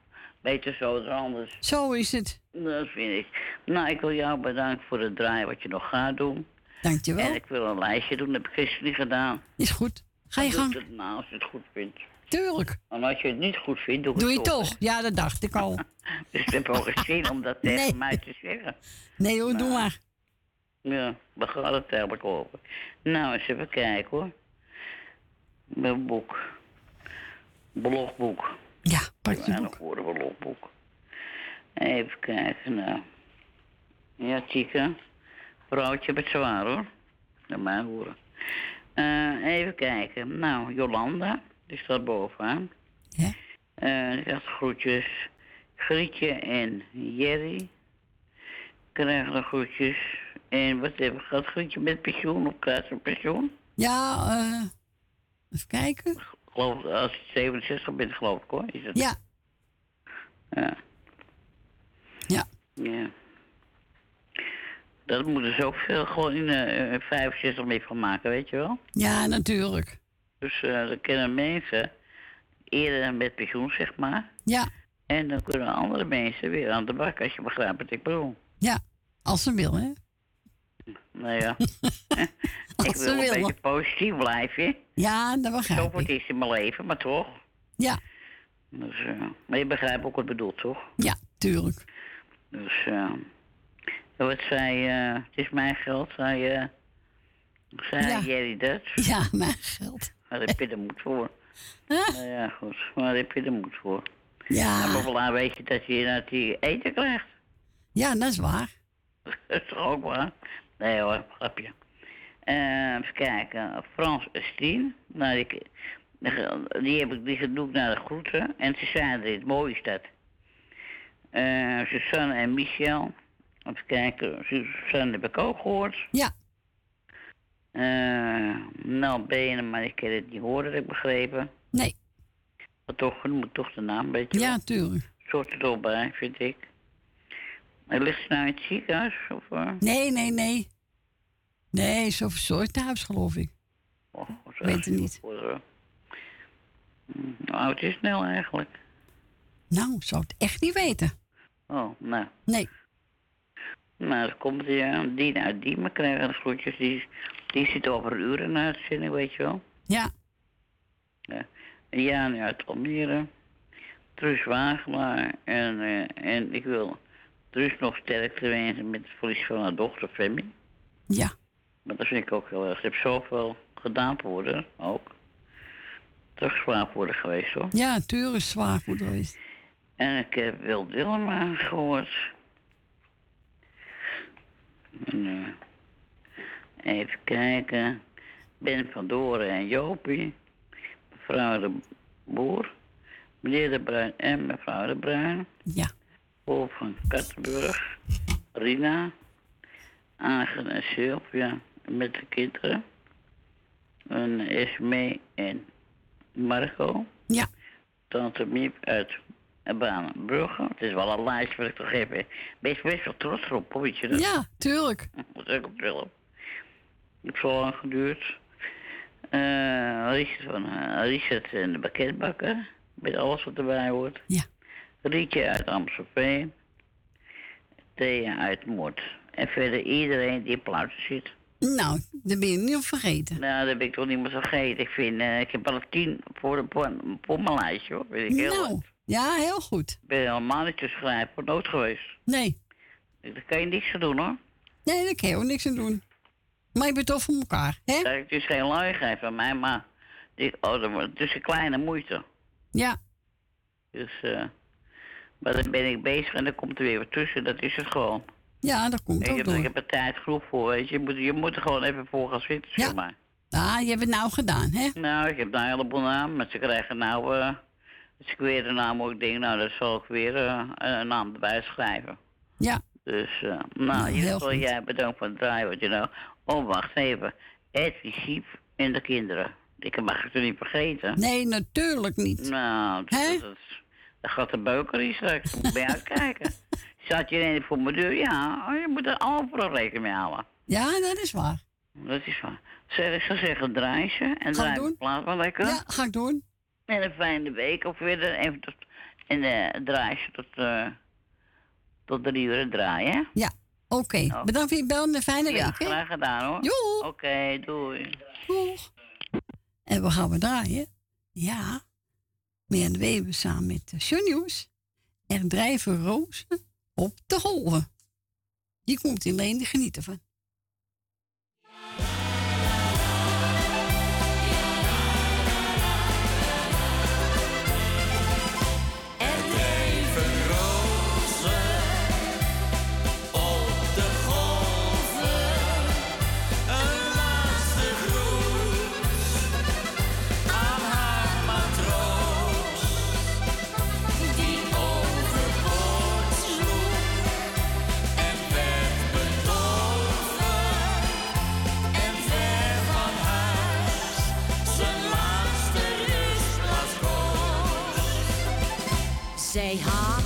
beter zo dan anders. Zo is het. Dat vind ik. Nou, ik wil jou bedanken voor het draaien wat je nog gaat doen. Dankjewel. En ik wil een lijstje doen, dat heb ik gisteren niet gedaan. Is goed. Ga je gang. het nou, als je het goed vindt. Tuurlijk. En als je het niet goed vindt, doe ik Doe je het toch? Ja, dat dacht ik al. (laughs) Dus ik heb wel geen om dat tegen Nee. mij te zeggen. Nee hoor, doe maar. Ja, waar gaat het eigenlijk over? Nou, eens even kijken hoor. Mijn boek. Blogboek. Ja, pak je nog voor een blogboek. Even kijken, nou. Ja, Chica. Vrouwtje met zwaar hoor. Naar mij horen. Eh, even kijken. Nou, Jolanda. Die staat bovenaan. Ja. Eh, die zegt groetjes. Grietje en Jerry. Krijgen de groetjes. En wat hebben we gehad? Grietje met pensioen of krijgt ze pensioen? Ja, eh even kijken. Geloof, als je 67 bent, geloof ik hoor. Is? Ja. Ja. Ja. Ja. Dat moeten ze ook veel gewoon in eh, 65 mee van maken, weet je wel? Ja, natuurlijk. Dus eh dan kunnen mensen eerder met pensioen, zeg maar. Ja, En dan kunnen andere mensen weer aan de bak, als je begrijpt wat ik bedoel. ja. Als ze wil, hè? Nou ja. (laughs) Als ik ze wil een wil. beetje positief blijven. Ja, dat Zo begrijp voor ik. het in mijn leven, maar toch. Ja, Dus, eh, maar je begrijpt ook wat ik bedoel, toch? ja, tuurlijk. Dus, eh wat zei, het is mijn geld, zei, eh zei Ja. Jerry dat? Ja, mijn geld. Daar heb je de moed voor. Nou ja, goed, maar heb je de moed voor. Ja. En bovendien weet je dat je, dat je eten krijgt. Ja, dat is waar. (laughs) Dat is toch ook waar? Nee hoor, grapje. Eh, even kijken. Frans Estien. Nou, die, die, heb ik, die ik naar de groeten. En ze zijn er, het mooie is dat. Eh, Susanne en Michel. Even kijken. Susanne heb ik ook gehoord. Ja. Eh, nou, Benen, maar ik kan het niet horen, heb ik begrepen. Nee. Maar toch, moet toch de naam, weet je Ja, tuurlijk. Soort bij, vind ik. En ligt ze nou in het ziekenhuis? Of, eh? Nee, nee, nee. Nee, zo verzorgd thuis, geloof ik. Oh, Ik weet het niet. Hm, Hoe oud is Nel eigenlijk? Nou, zou het echt niet weten. Oh, nou. Nee. Nou, dan komt die, uh, Dien uit Diemen krijgen de groetjes. Die, die zit over uur in de uitzending, weet je wel. Ja. Ja. Jan uit Almere. Truus Wagelaar. En, eh, en ik wil Truus nog sterkte wensen met het verlies van haar dochter Femi. Ja. Maar dat vind ik ook heel erg. Ze heeft zoveel gedaan voor haar, ook. Toch zwaar haar geweest, hoor. Ja, tuurlijk is zwaar voor geweest. En ik heb Wil Dillema gehoord. En, even kijken. Ben van Doren en Jopie. Mevrouw de Boer. Meneer de Bruin en mevrouw de Bruin. Ja. Paul van Kattenburg. Rina. Agen en Sylvia met de kinderen. En Esme en Marco. Ja. Tante Miep uit Banenbrugge. Het is wel een lijst wat ik toch even... Best best wel trots op, hoor, weet je dat? Ja, tuurlijk. (laughs) Dat is ook op film. Het heeft zo lang geduurd. Eh Richard, van, eh, Richard en de pakketbakker. Met alles wat erbij hoort. Ja. Rietje uit Amstelveen. Thea uit Moord. En verder iedereen die Pluiten zit. Nou, dat ben je niet op vergeten. Nou, dat heb ik toch niet meer vergeten. Ik vind, eh, ik heb al tien voor, de, voor, voor mijn lijstje, hoor. Weet ik heel Nou. Ja, heel goed. Ik ben helemaal niet te schrijven voor nood geweest. Nee. Daar kan je niks aan doen, hoor. Nee, daar kan je ook niks aan doen. Maar je bent toch voor elkaar, hè? Het is geen luiigheid van mij, maar ik, oh, het is een kleine moeite. Ja. Dus, eh, maar dan ben ik bezig en dan komt er weer wat tussen. Dat is het gewoon. Ja, dat komt ik, ook heb, door. ik heb er tijd genoeg voor, weet je. Je moet, je moet er gewoon even voor gaan zitten, zeg maar. Ah, je hebt het nou gedaan, hè? Nou, ik heb nou een heleboel namen, maar ze krijgen nou... eh als ik weer een naam ook denk, nou, dan zal ik weer eh, een naam erbij schrijven. Ja. Dus, eh, nou, in jij bedankt voor het draaien, wat je nou... Oh, wacht even. Siep en de kinderen. Ik mag het er niet vergeten. Nee, natuurlijk niet. Nou, dat, dat, dat, dat gaat de beuker hier straks. Moet je uitkijken. (laughs) Zat je ineens voor mijn deur? Ja, oh, je moet er overal rekening mee houden. Ja, dat is waar. Dat is waar. Zeg, ik zou zeggen, draai ze. En draai de plaat wel lekker. Ja, ga ik doen. En een fijne week of weer even tot... En eh draai tot, eh tot drie uur draaien, hè? Ja, oké. Bedankt voor je bel en een fijne Oh. Ja, week, hè? graag gedaan, hoor. Oké, doei. Doeg. En we gaan we draaien. Ja. Meer de Weber samen met uh, John Nieuws. Er drijven rozen op de golven. Die komt alleen genieten van. Zij had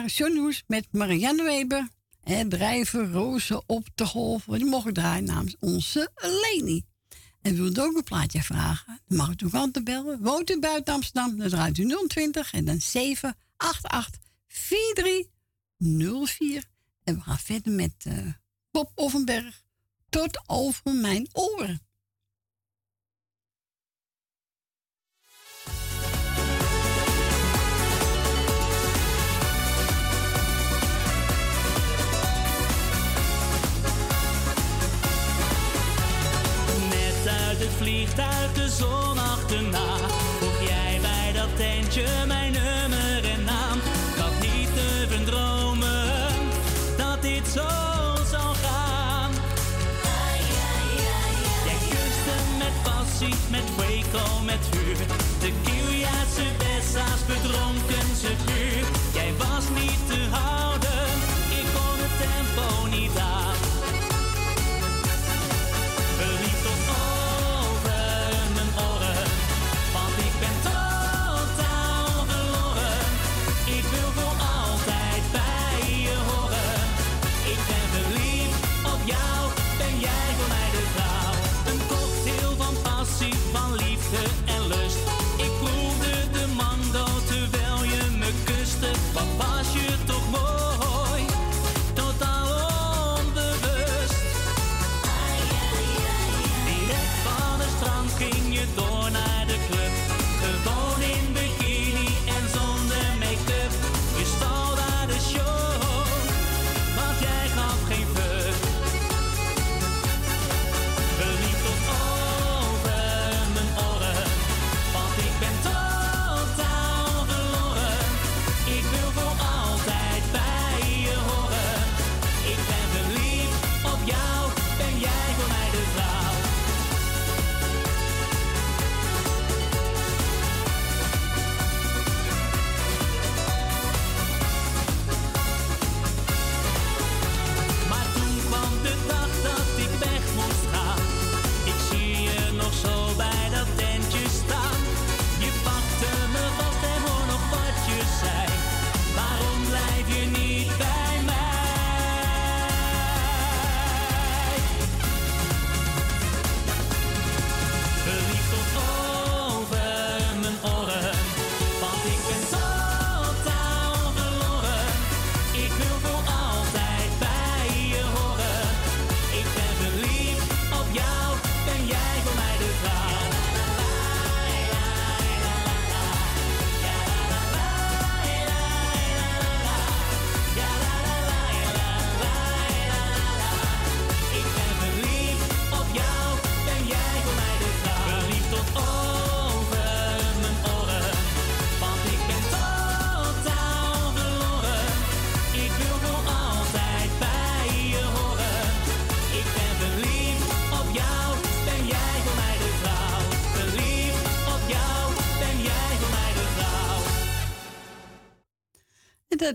waren met Marianne Weber. En drijven rozen op de golf. Die mogen draaien namens onze Leni. En wilt ook een plaatje vragen? Dan mag u aan te bellen. Woont u buiten Amsterdam? Dan draait u 020 en dan 788 4304. En we gaan verder met uh, Bob Offenberg. Tot over mijn oren. Het vliegtuig de zon achterna. Vroeg jij bij dat tentje mijn nummer en naam. Had niet durven dromen dat dit zo zou gaan. Jij kuste met passie, met Waco, met vuur. De Kiliaanse Bessa's bedronken ze puur. Jij was niet te houden, ik kon het tempo niet aan.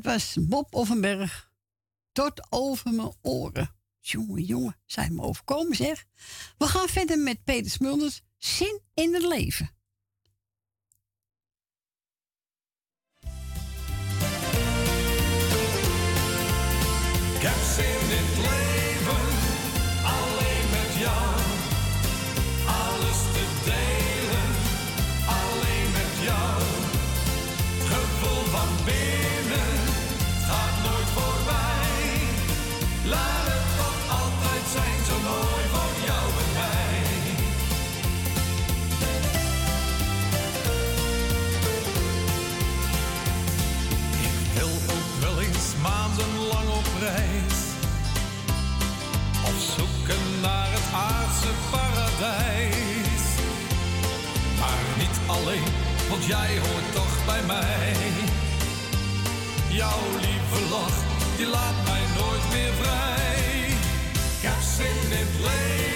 Was Bob Offenberg. Tot over mijn oren. Jongen, jongen, zijn me overkomen zeg. We gaan verder met Peter Smulders. Zin in het leven. Jij hoort toch bij mij. Jouw lieve lach, die laat mij nooit meer vrij. Ik heb zin in het leven,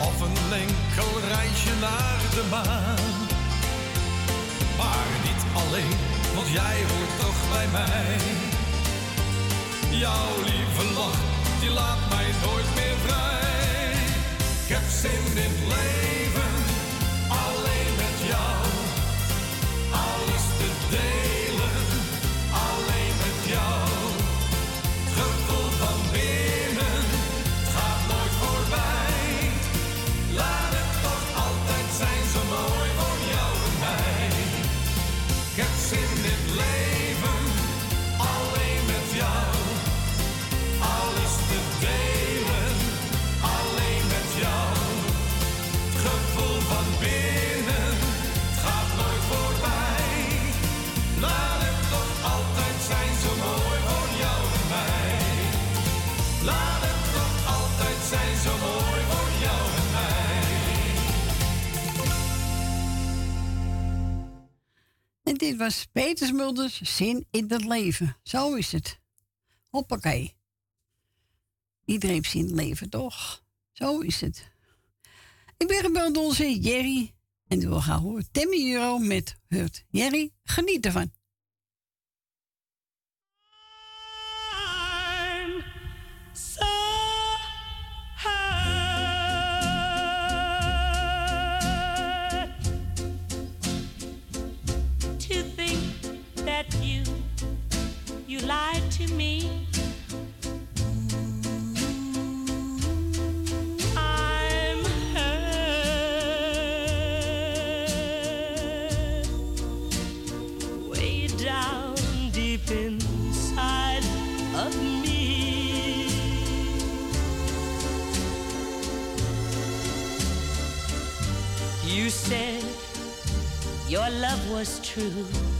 Of een enkel reisje naar de maan. Maar niet alleen, want jij hoort toch bij mij. Jouw lieve lach, die laat mij nooit meer vrij. Ik heb zin in het leven, alleen met jou. Dit was Peter Smulders Zin in het leven. Zo is het. Hoppakee. Iedereen heeft zin in het leven, toch? Zo is het. Ik ben gebeld onze Jerry. En we gaan horen Timmy Euro met Hurt. Jerry, geniet ervan. Your love was true.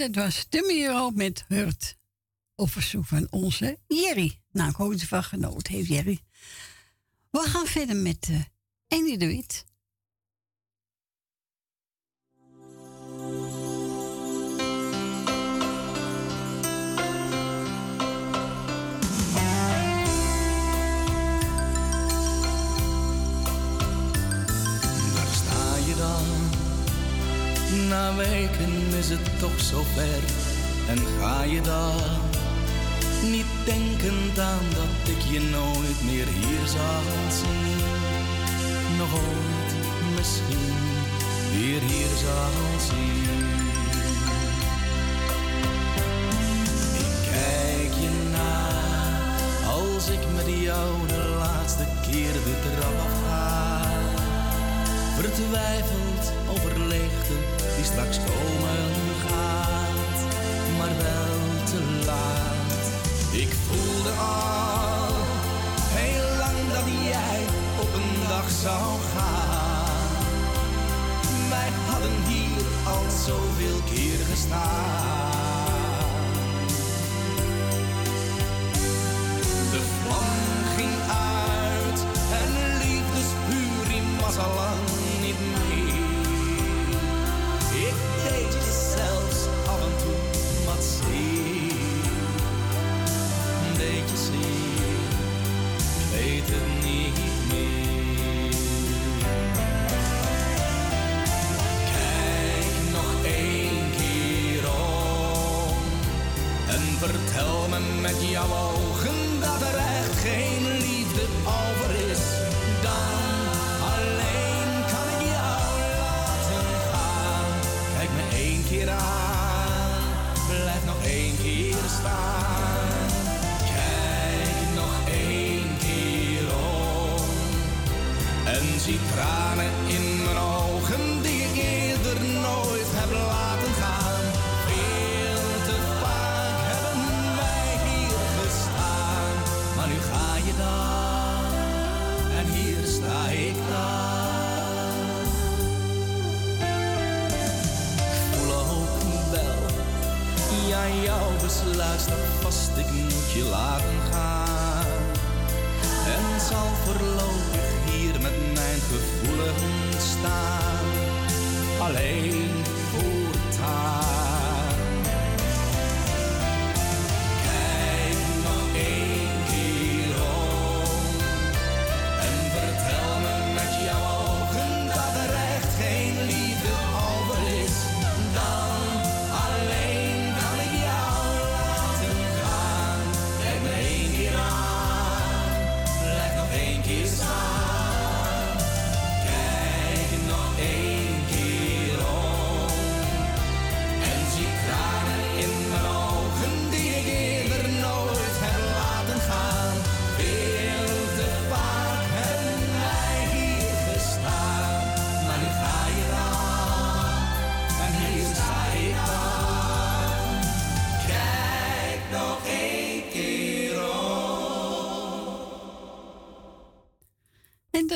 Dat was de Euro met Hurt. Op verzoek van onze Jerry. Nou, ik hoop dat van genoten heeft, Jerry. We gaan verder met uh, Annie de Wit. Daar sta je dan. Na weken is het toch zo ver. En ga je dan niet denkend aan dat ik je nooit meer hier zal zien. Nog ooit misschien weer hier zal zien. Ik kijk je na als ik met jou de laatste keer de trap afga. Vertwijfeld over leegte die straks komen gaat, maar wel te laat. Ik voelde al heel lang dat jij op een dag zou gaan. Wij hadden hier al zoveel keer gestaan. met jou dus luister vast, ik moet je laten gaan. En zal voorlopig hier met mijn gevoelens staan, alleen voortaan.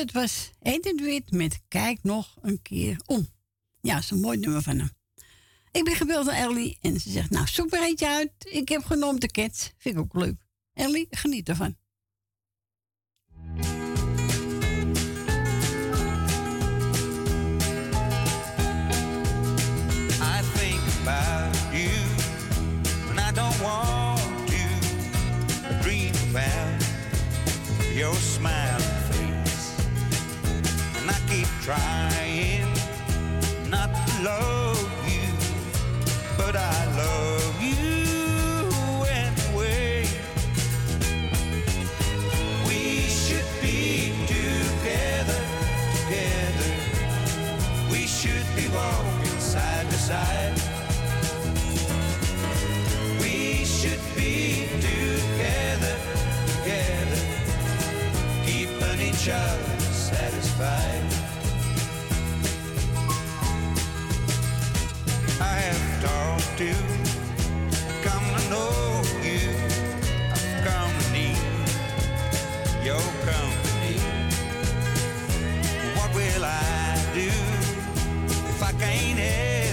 het was Wit met Kijk nog een keer om. Ja, zo'n mooi nummer van hem. Ik ben gebeld aan Ellie en ze zegt, nou, zoek maar eentje uit. Ik heb genomen de Cats. Vind ik ook leuk. Ellie, geniet ervan. trying not to love you, but I love you anyway. We should be together, together. We should be walking side to side. We should be together, together, keeping each other. To come to know you. I've come to need your company. What will I do if I can't help?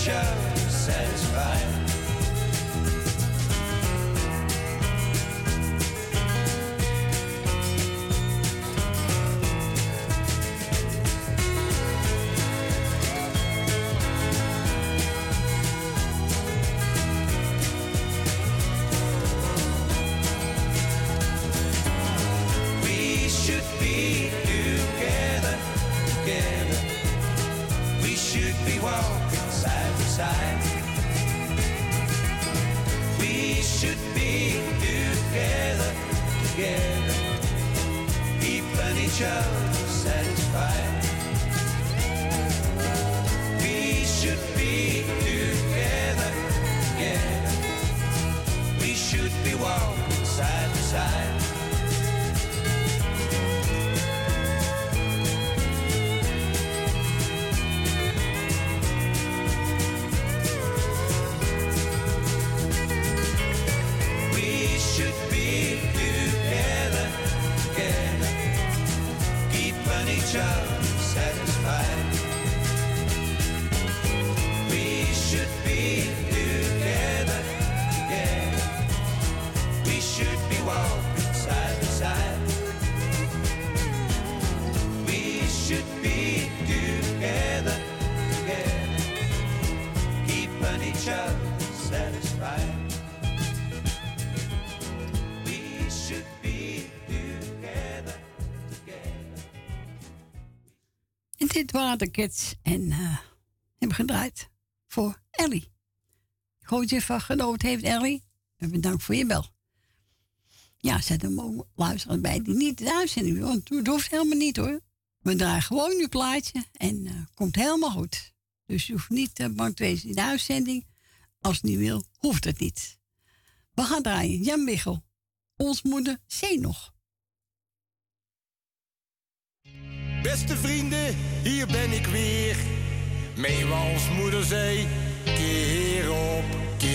future satisfied. show satisfied. Barter Kids. En eh, hebben gedraaid voor Ellie. Goed je van genoten heeft, Ellie. En bedankt voor je bel. Ja, zet hem ook luisteren bij die niet de uitzending. Want het hoeft helemaal niet hoor. We draaien gewoon je plaatje en uh, komt helemaal goed. Dus je hoeft niet te bang te wezen in de uitzending. Als het niet wil, hoeft het niet. We gaan draaien. Jan Michel. Ons moeder, zee nog. Beste vrienden, hier ben ik weer. Mee als moeder zei, keer op keer.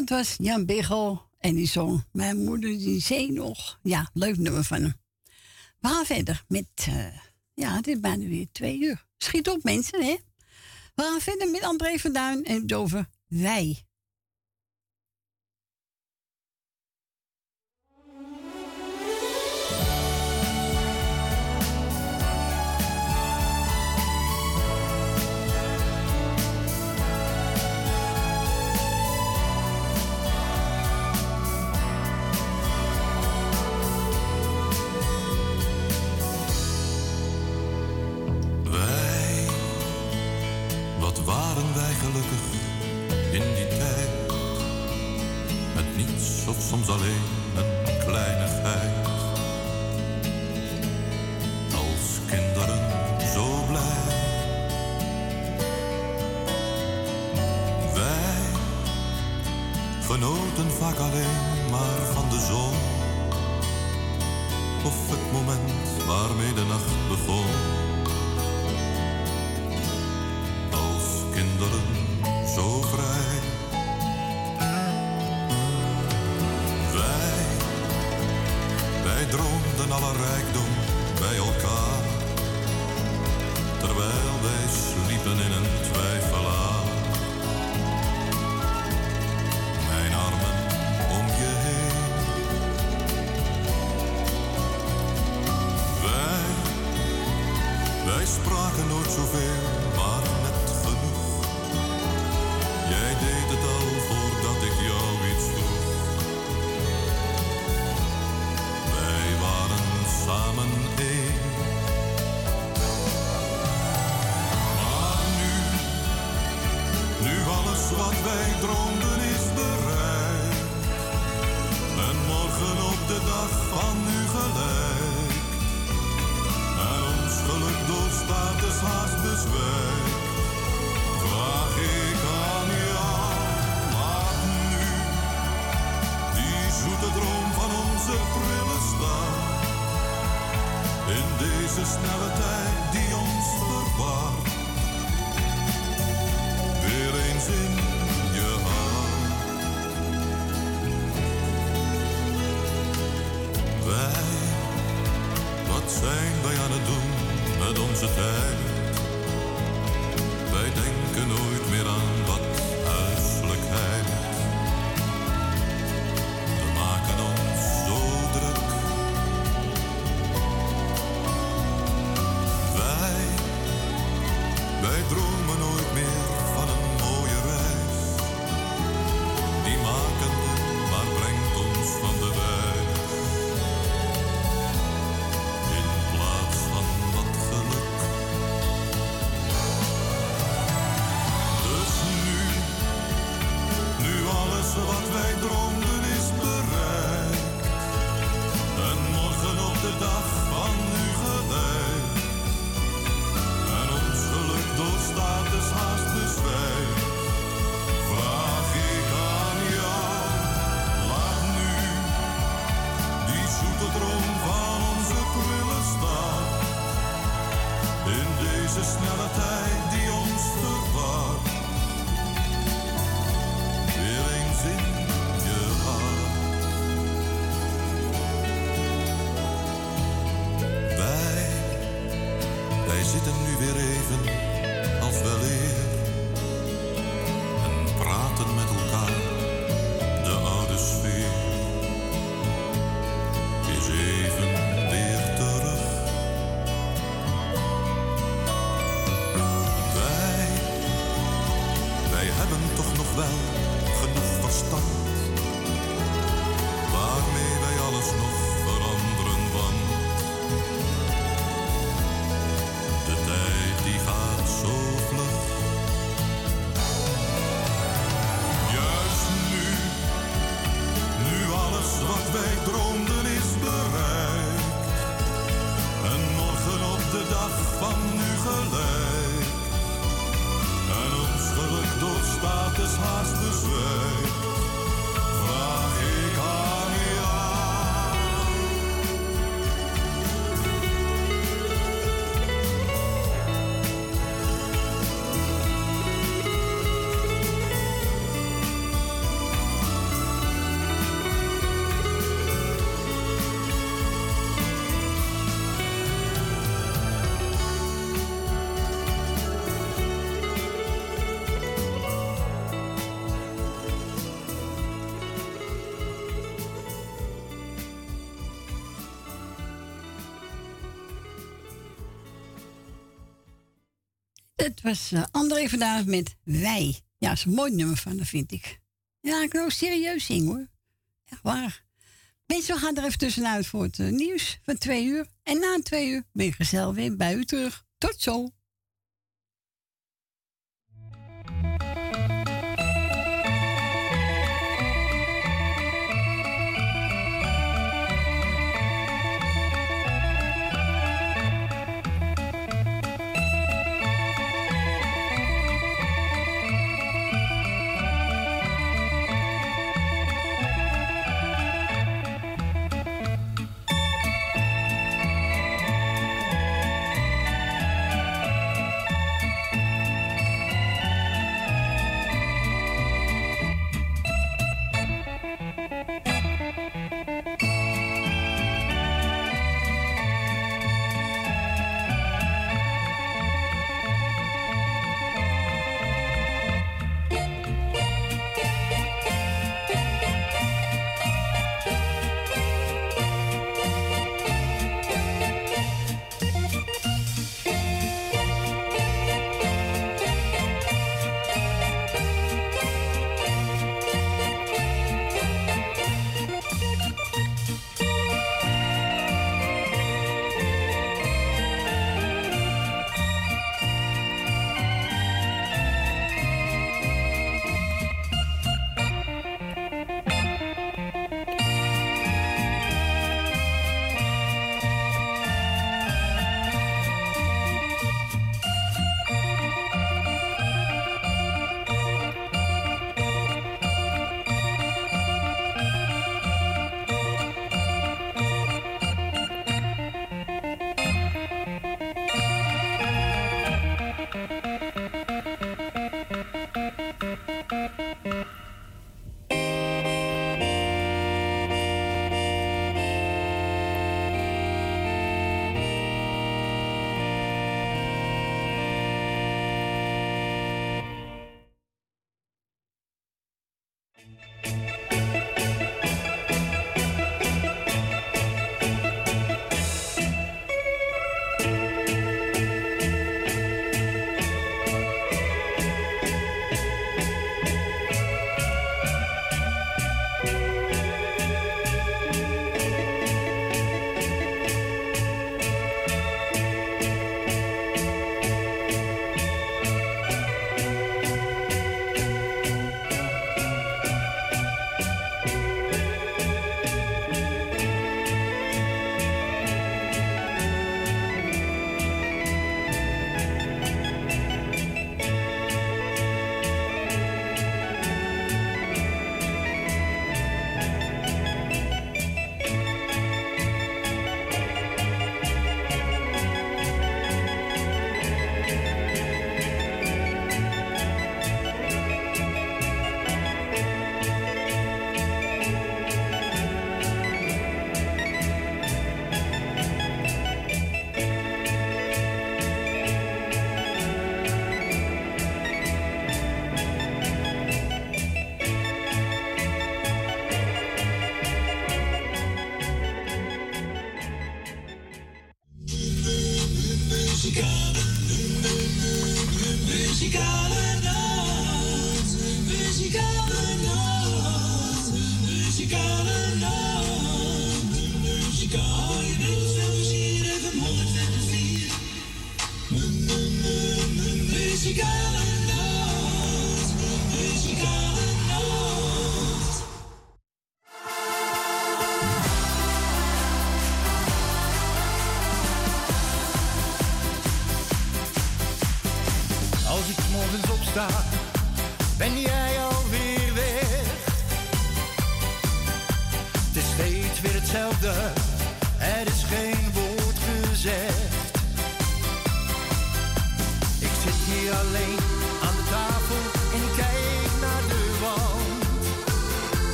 dat was Jan Bigel en die zong Mijn moeder die zee nog. Ja, leuk nummer van hem. We gaan verder met, eh, ja, het is bijna weer twee uur. Schiet op mensen, hè. We gaan verder met André van Duin en over wij. van nu gelijk. En ons geluk doorstaat de haast bezwijk. Vraag ik aan jou, Maar nu die zoete droom van onze prille stad. In deze snelle tijd die ons verwacht. Weer eens in zijn wij aan het doen met onze tijd? Wij denken nooit meer aan Het was eh, André vandaag met Wij. Ja, dat is een mooi nummer van, dat vind ik. Ja, ik wil ook serieus zingen hoor. Ja, waar. Mensen, we gaan er even tussenuit voor het eh, nieuws van twee uur. En na twee uur ben je gezellig weer bij u terug. Tot zo.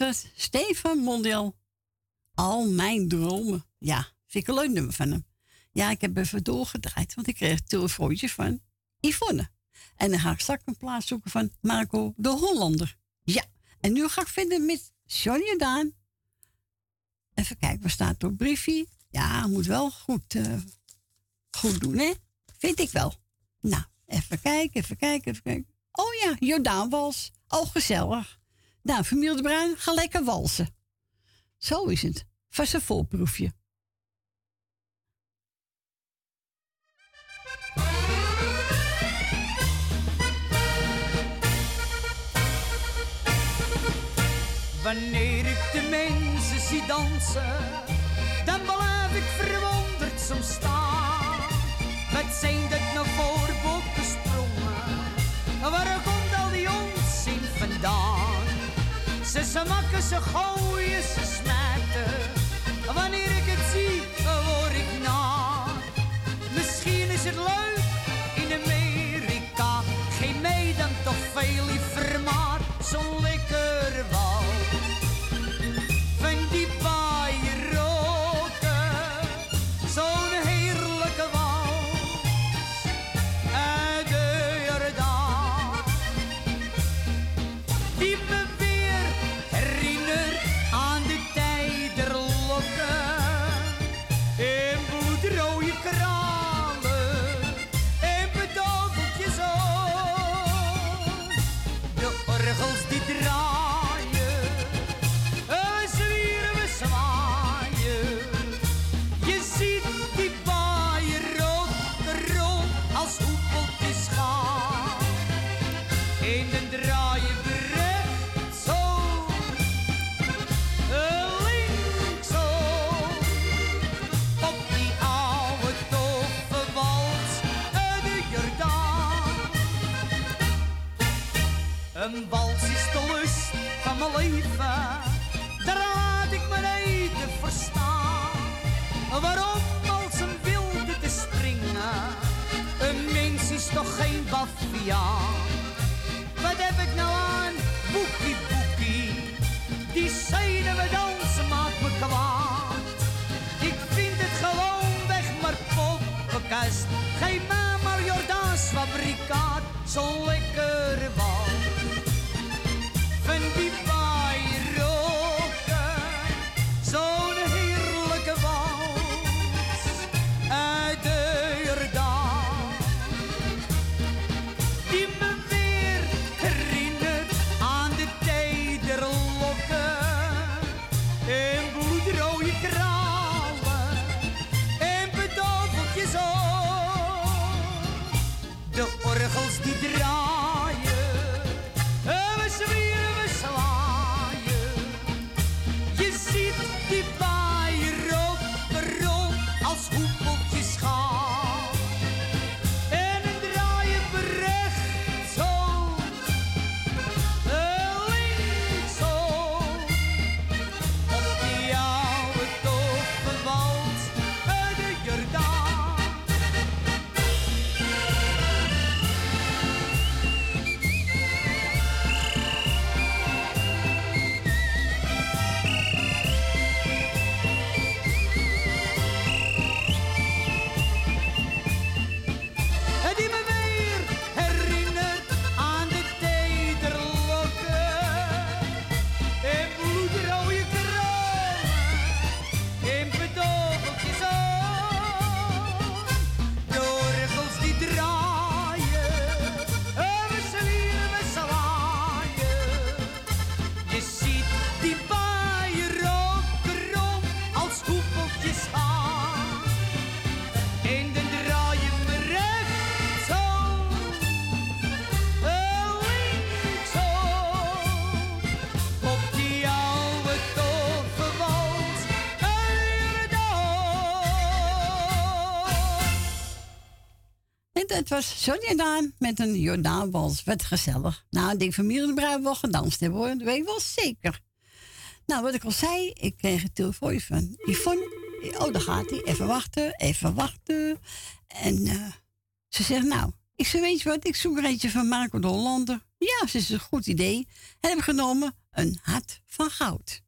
Was Stefan Mondial. Al mijn dromen. Ja, vind ik een leuk nummer van hem. Ja, ik heb even doorgedraaid, want ik kreeg een telefoontje van Yvonne. En dan ga ik straks een plaats zoeken van Marco de Hollander. Ja, en nu ga ik vinden met Johnny Daan. Even kijken, waar staat op briefje? Ja, moet wel goed, eh, goed doen, hè? Vind ik wel. Nou, even kijken, even kijken, even kijken. Oh ja, Jordaan Wals. Oh, gezellig. Nou, familie de Bruin, ga lekker walsen. Zo is het. Vast een voorproefje. Wanneer ik de mensen zie dansen, dan blijf ik verwonderd soms staan. Ze smakken, ze gooien, ze Een wals is de lust van mijn leven, daar had ik mijn eten verstaan. Waarom als een wilde te springen, een mens is toch geen baviaan. Dat was Sonja met een Jordaanwals. Wat gezellig. Nou, die familie de Bruin wel gedanst hebben hoor. Dat weet wel zeker. Nou, wat ik al zei, ik kreeg een telefoontje van Yvonne. Oh, daar gaat hij. Even wachten, even wachten. En eh, ze zegt, nou, Ik zei, weet je wat, ik zoek er eentje van Marco de Hollander. Ja, dat is een goed idee. En heb genomen een hart van goud.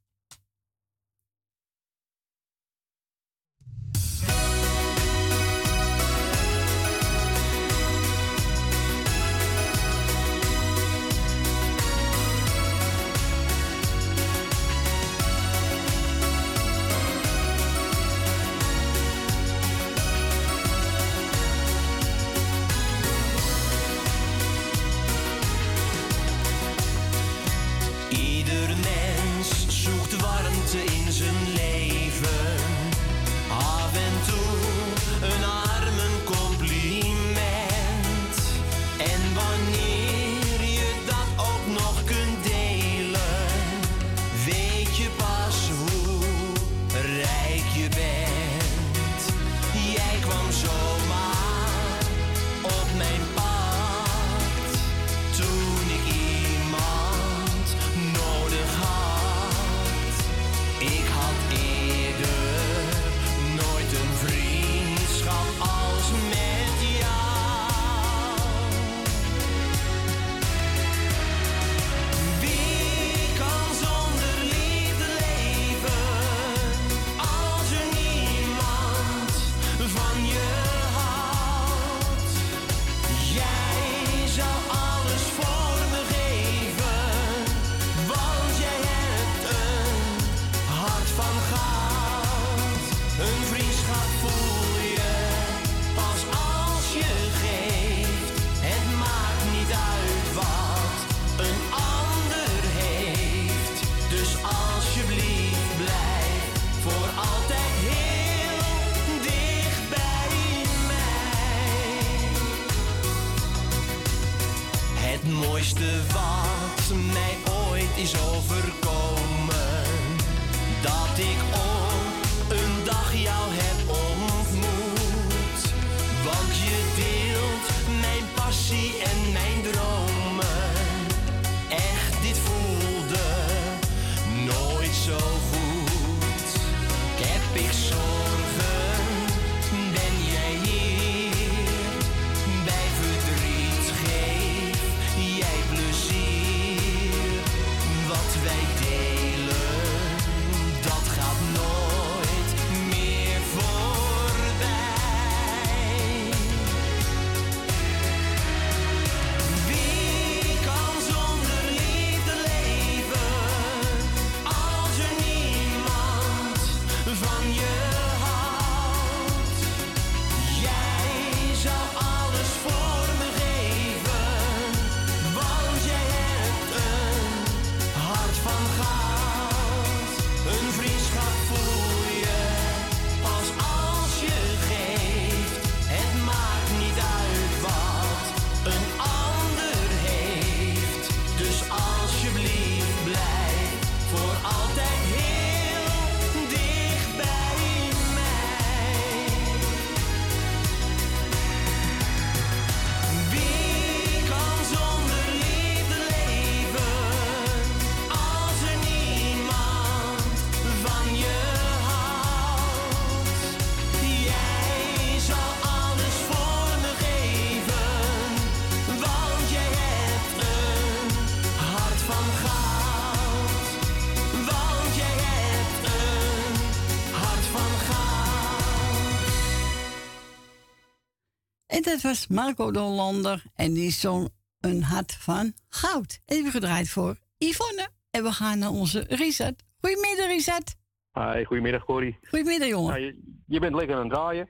Dat was Marco de Hollander. En die zong een hart van goud. Even gedraaid voor Yvonne. En we gaan naar onze Richard. Goedemiddag, Richard. Hi, goedemiddag Corrie. Goedemiddag, jongen. Ja, je, je bent lekker aan het draaien.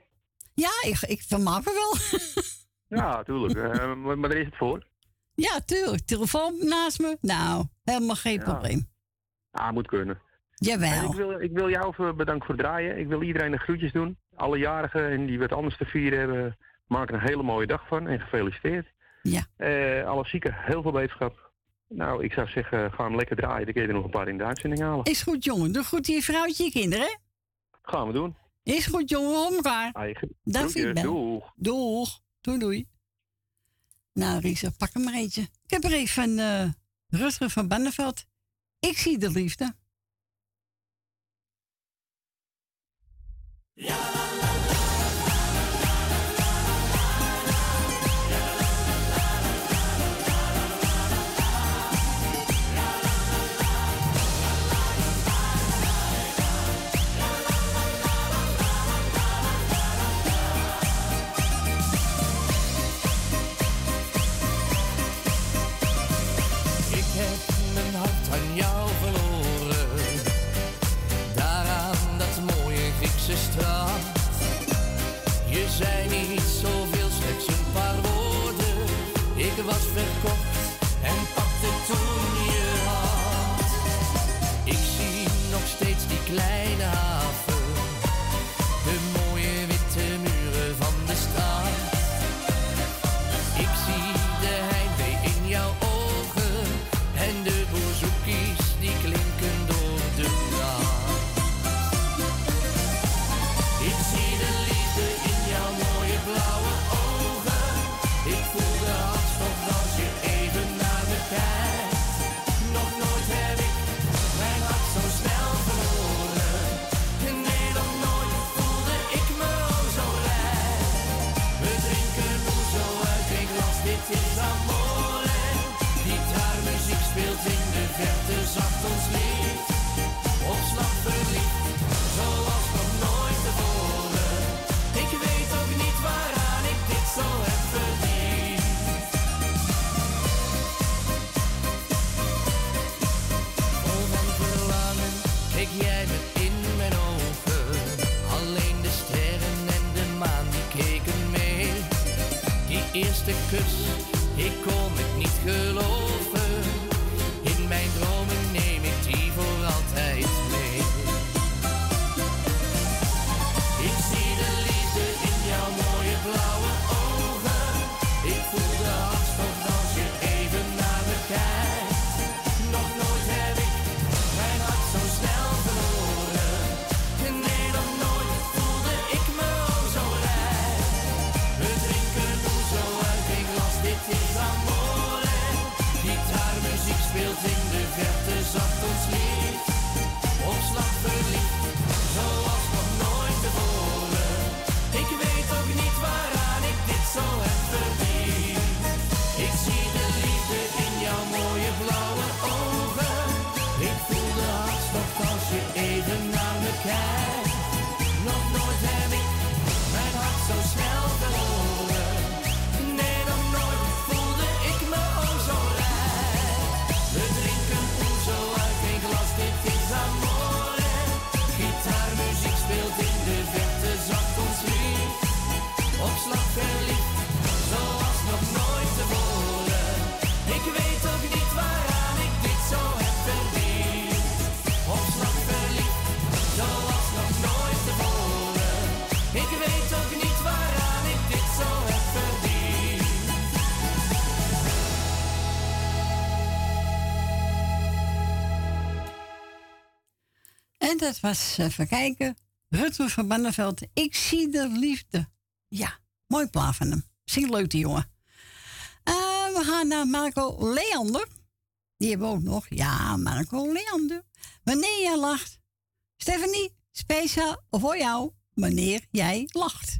Ja, ik, ik vermaak me wel. (laughs) Ja, tuurlijk. Eh, maar, maar daar is het voor. ja, tuurlijk. Telefoon naast me. Nou, helemaal geen probleem. Ah, moet kunnen. Jawel. En ik, wil, ik wil jou even bedanken voor het draaien. Ik wil iedereen de groetjes doen. Alle jarigen en die wat anders te vieren hebben, maken een hele mooie dag van. En gefeliciteerd. Ja. Eh, alle zieken, heel veel beterschap. Nou, ik zou zeggen, ga hem lekker draaien. Dan kun je er nog een paar in de uitzending halen. Is goed, jongen. Doe goed je vrouwtje, je kinderen. hè? Gaan we doen. Is goed, jongen. Om elkaar. Eigen. Bel. doeg. Doeg. Doei, doei. Nou, Risa, pak hem maar eentje. Ik heb er even van eh Rutger van Banneveld. Ik zie de liefde. liefde was verkocht en pakte toen je hand. Ik zie nog steeds die kleine verte zacht ons lied. Op slag verliefd, zoals nog nooit tevoren. Ik weet ook niet waaraan ik dit zo heb verdiend. Vol verlangen keek jij me in mijn ogen. Alleen de sterren en de maan die keken mee. Die eerste kus, ik kon het niet geloven. Kijkt. Nog nooit heb ik mijn hart zo snel verloren. Nee, nog nooit voelde ik me oh zo blij. We drinken zo uit een glas, dit is amore. Gitaarmuziek speelt in de verte zacht ons lied. Op slag verliefd, dat was, even kijken, Rutger van Banneveld. Ik zie de liefde. Ja, mooi plaat van hem. Zing leuk die jongen. Eh, we gaan naar Marco Leander. Die hebben we ook nog. Ja, Marco Leander. Wanneer jij lacht. Stephanie, speciaal voor jou. Wanneer jij lacht.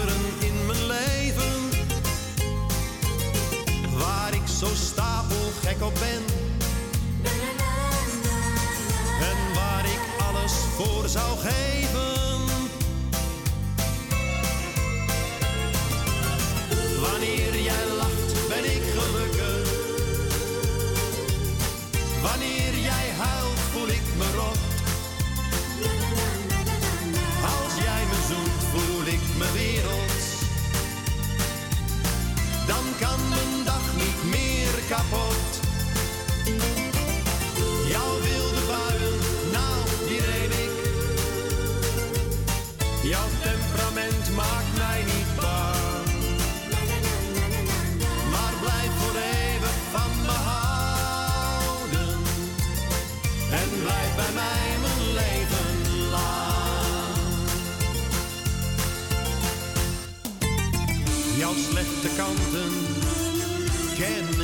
zo stapelgek op ben. En waar ik alles voor zou geven. Wanneer jij lacht, ben ik gelukkig. Wanneer kapot. Jouw wilde buien, nou, die neem ik. Jouw temperament maakt mij niet bang. Maar blijf voor eeuwig van me houden. En blijf bij mij mijn leven lang. Jouw slechte ken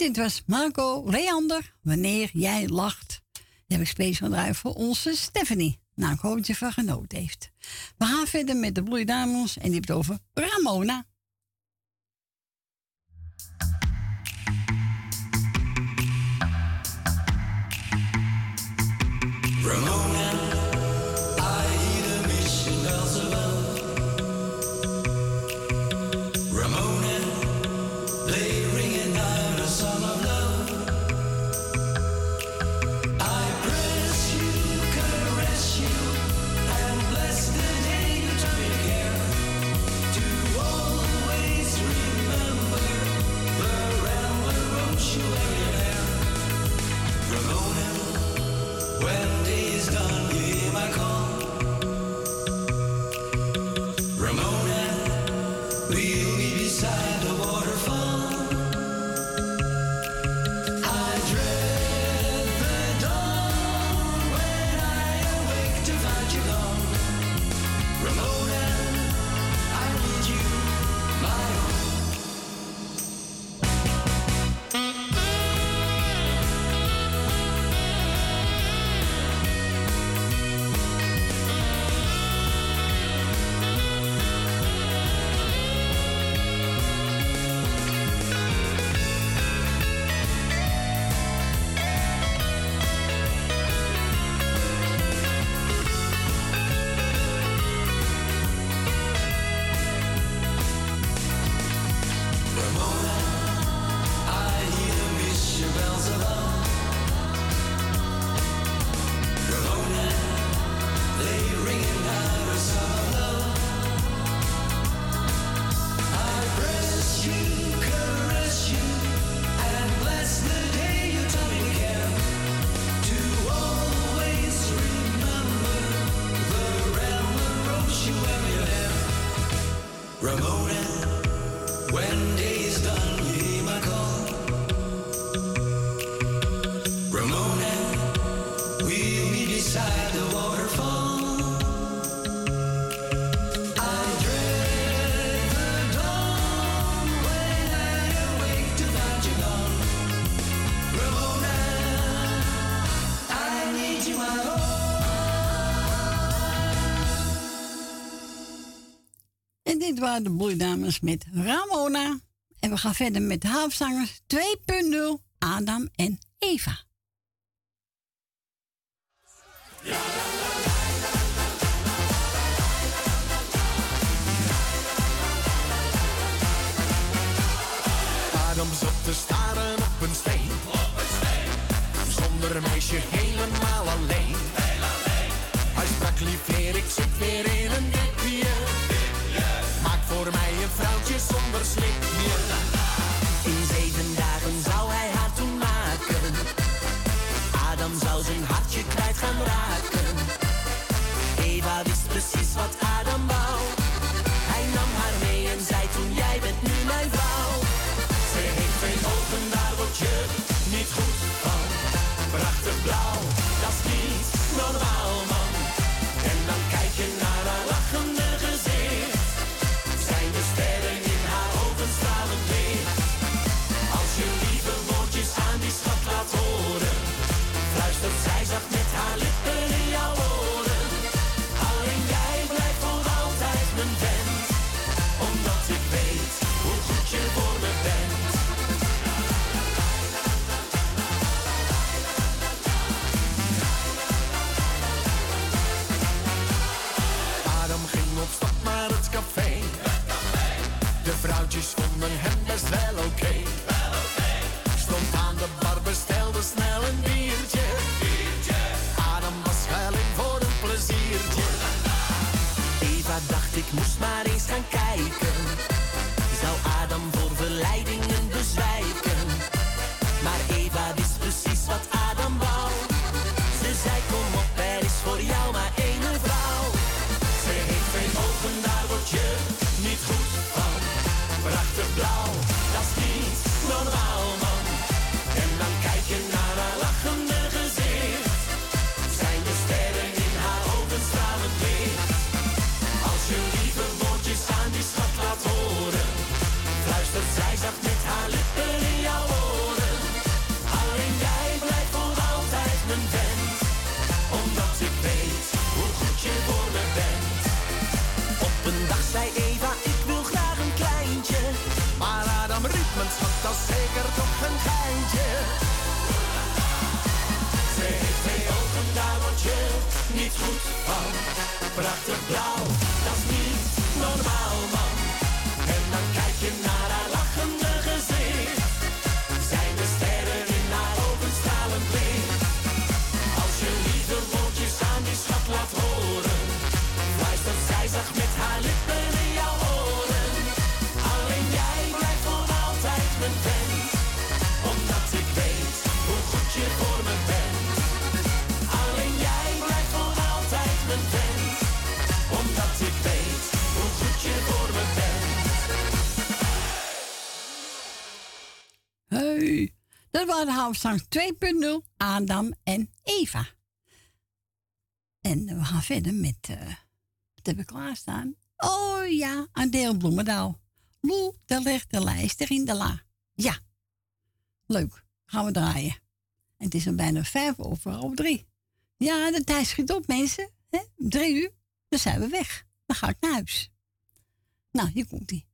Dit was Marco Leander, Wanneer jij lacht. Die heb ik speciaal voor onze Stephanie. Nou, ik hoop dat je van genoten heeft. We gaan verder met de Bloeidames en die heeft het over Ramona. Ramona, waren de Broeidames met Ramona. En we gaan verder met de halfzangers 2.0, Adam en De Houtstang 2.0, Adam en Eva. En we gaan verder met, uh, wat klaarstaan? Oh ja, Adeel Bloemendaal. Loe, daar legt de lijst erin de la. Ja, leuk. Gaan we draaien. Het is al bijna vijf over half drie. Ja, de tijd schiet op, mensen. Drie uur, dan zijn we weg. Dan ga ik naar huis. Nou, hier komt-ie.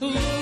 Lord.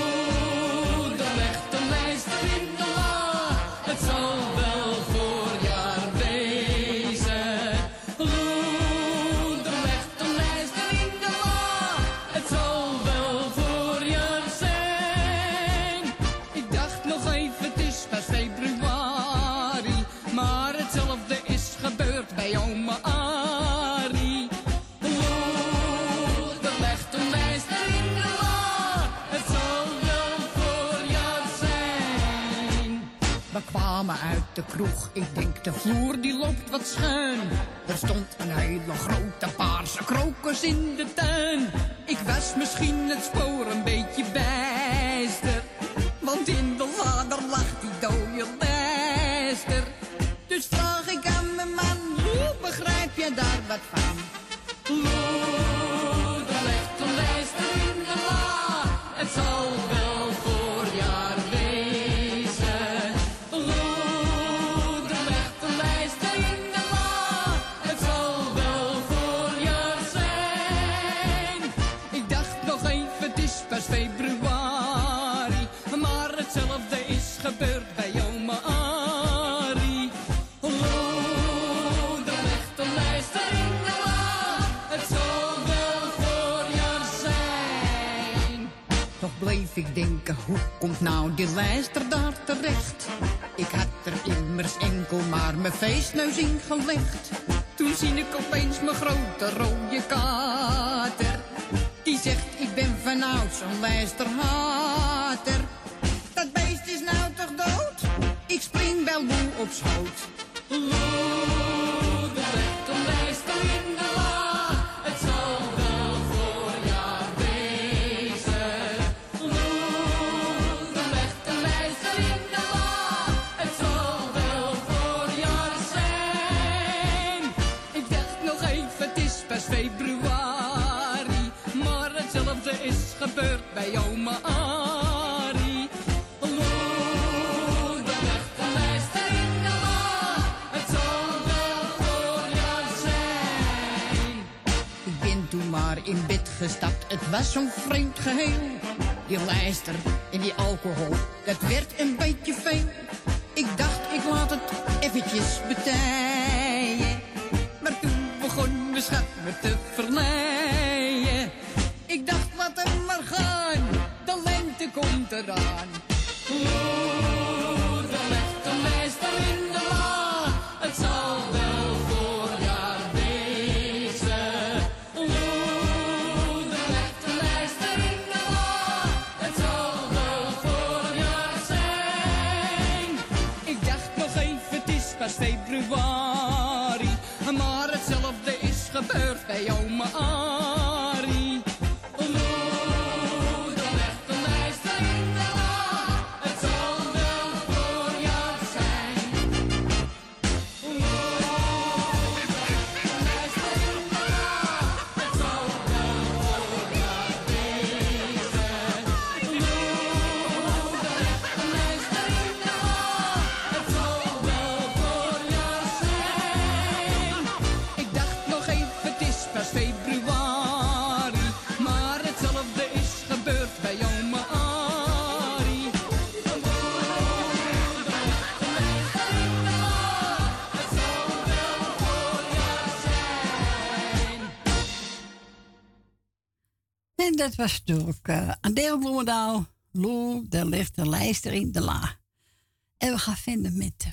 Maar uit de kroeg. Ik denk, de vloer die loopt wat schuin. Er stond een hele grote paarse krokus in de tuin. Ik was misschien het spoor een beetje bijster. Want in de lader lag die dode bijster. Dus vraag ik aan mijn man, hoe begrijp je daar wat van? Hoe komt nou die lijster daar terecht? Ik had er immers enkel maar mijn feestneus in gelegd. Toen zie ik opeens mijn grote rode kater. Die zegt, ik ben vanouds een lijsterhater. Dat beest is nou toch dood? Ik spring wel moe op schoot. In bed gestapt, het was zo'n vreemd geheel. Die lijster en die alcohol, dat werd een beetje veel. Ik dacht, ik laat het eventjes betijen. Maar toen begon mijn schat me te verleiden. Ik dacht, laat hem maar gaan, de lente komt eraan. Dat was natuurlijk uh, Adele Bloemendaal. Daar ligt de lijster in de la. En we gaan verder met... eh,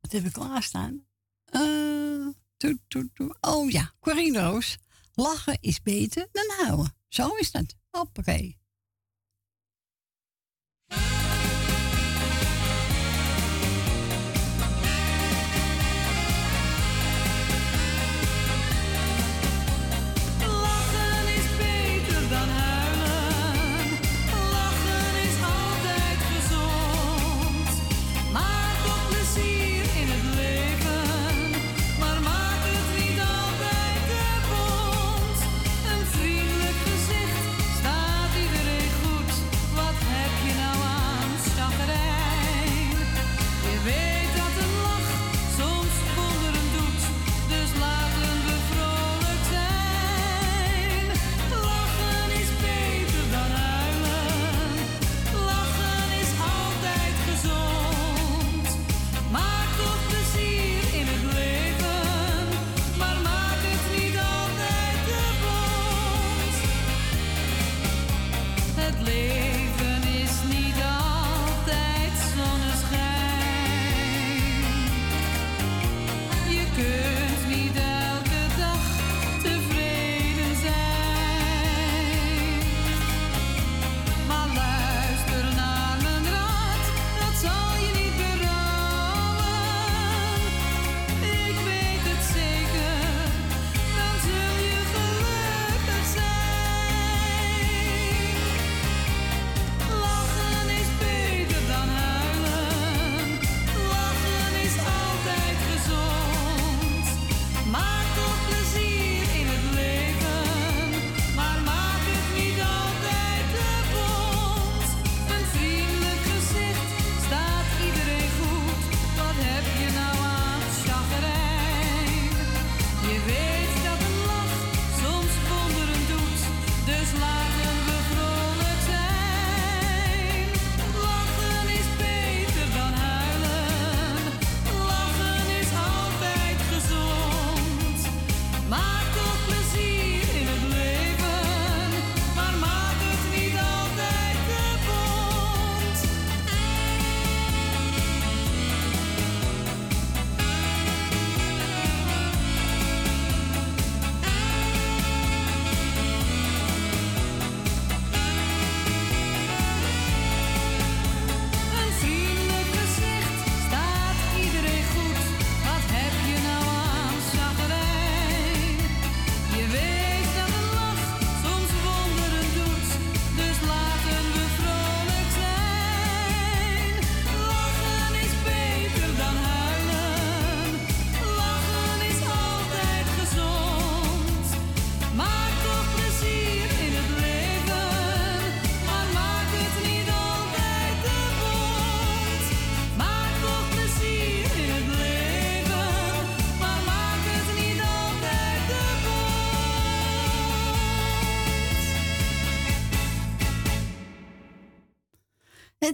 wat hebben we klaarstaan? Eh, toe, toe, toe. Oh ja, Corine Roos. Lachen is beter dan huilen. Zo is dat. Hoppakee.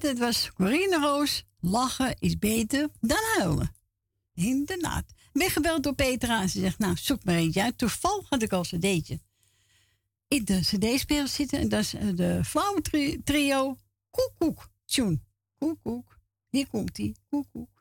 Het, was Corine Roos. Lachen is beter dan huilen. Inderdaad. Ben gebeld door Petra en ze zegt, nou, zoek maar eentje uit. Toevallig had ik al een cd'tje in de cd-speler zitten. En dat is eh, de flauwe tri- trio Koekoek. Tune. Koekoek. Hier komt die. Koekoek.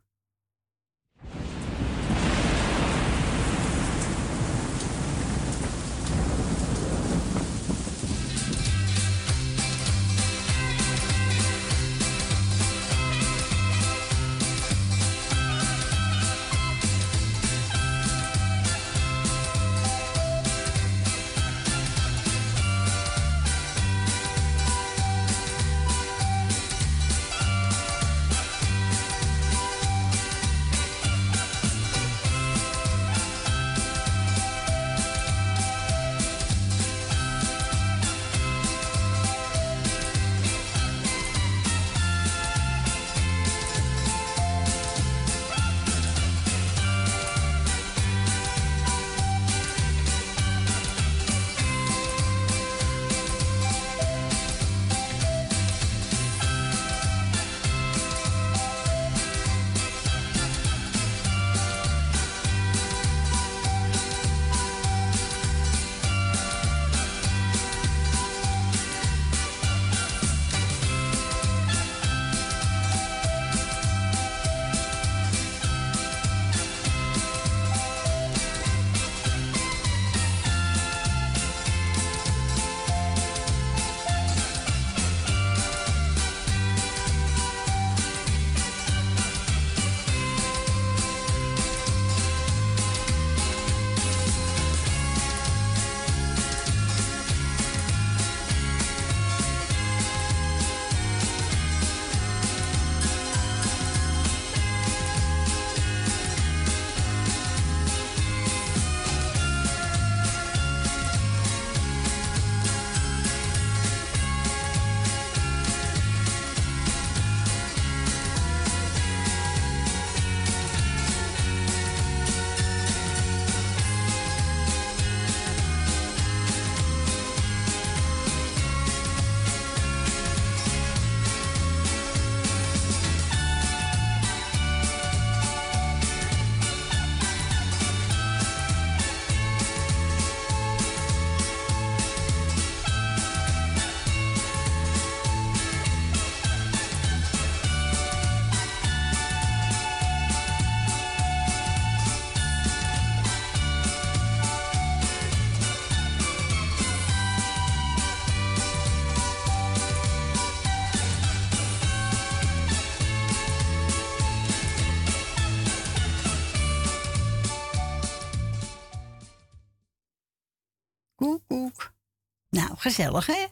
Gezellig, hè?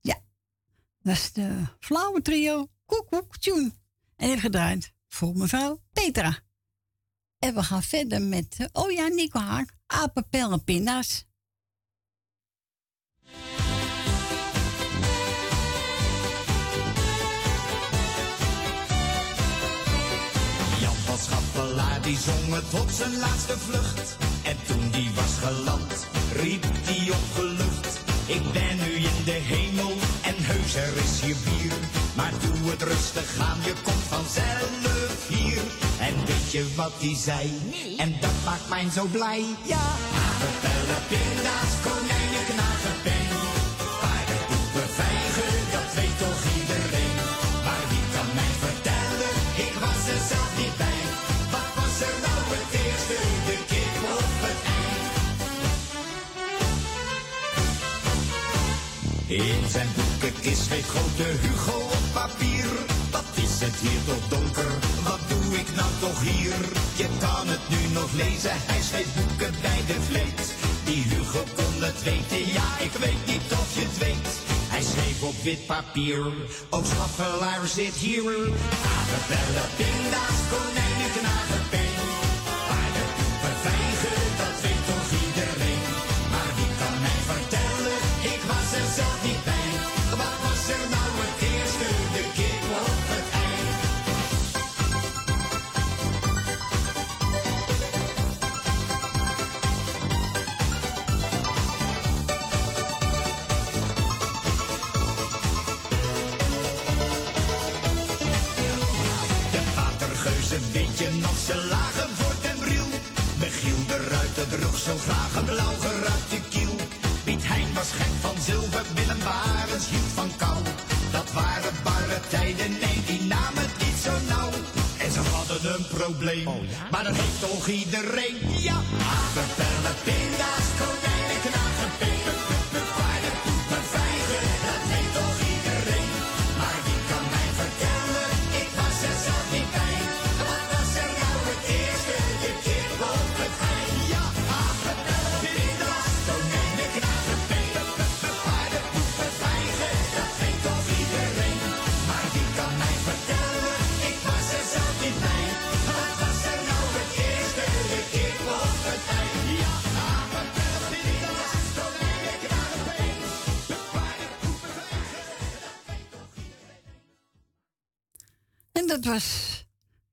Ja. Dat is de flauwe trio Koek, tune. En heeft gedraaid voor mevrouw Petra. En we gaan verder met, eh, oh ja, Nico Haak, apenpel en pinda's. Jan van Schaffelaar die zong het op zijn laatste vlucht. En toen die was geland, riep die opgelucht. Ik ben nu in de hemel en heus er is hier bier. Maar doe het rustig aan, je komt vanzelf hier. En weet je wat die zei? En dat maakt mij zo blij. Ja, apenpellen, pinda's, konijnen, In zijn boekenkist schreef grote Hugo op papier. Wat is het hier toch donker? Wat doe ik nou toch hier? Je kan het nu nog lezen, hij schreef boeken bij de vleet. Die Hugo kon het weten, ja, ik weet niet of je het weet. Hij schreef op wit papier, ook schaffelaar zit hier. Apenbellen, pinda's, konijnen, knagen, zo graag een blauw geruite kiel. Piet Hein was gek van zilver, Willem Barens hield van kou. Dat waren barre tijden, nee, die namen het niet zo nauw. En ze hadden een probleem, maar dat heeft toch iedereen. Ja, apenpellen, pinda's,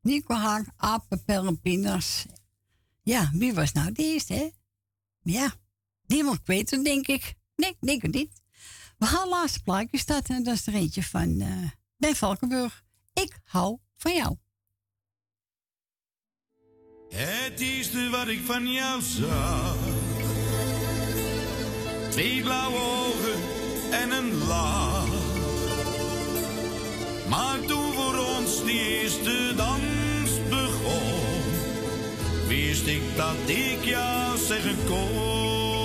was Nico Haak, apen, pindas. Ja, wie was nou de eerste, hè? Ja, niemand weet het, denk ik. Nee, denk het niet. We gaan laatste plaatje starten en dat is er eentje van eh Ben Valkenburg. Ik hou van jou. Het eerste wat ik van jou zag. Twee blauwe ogen en een lach. Maar toen voor ons die eerste dans begon, wist ik dat ik jou zeggen kon.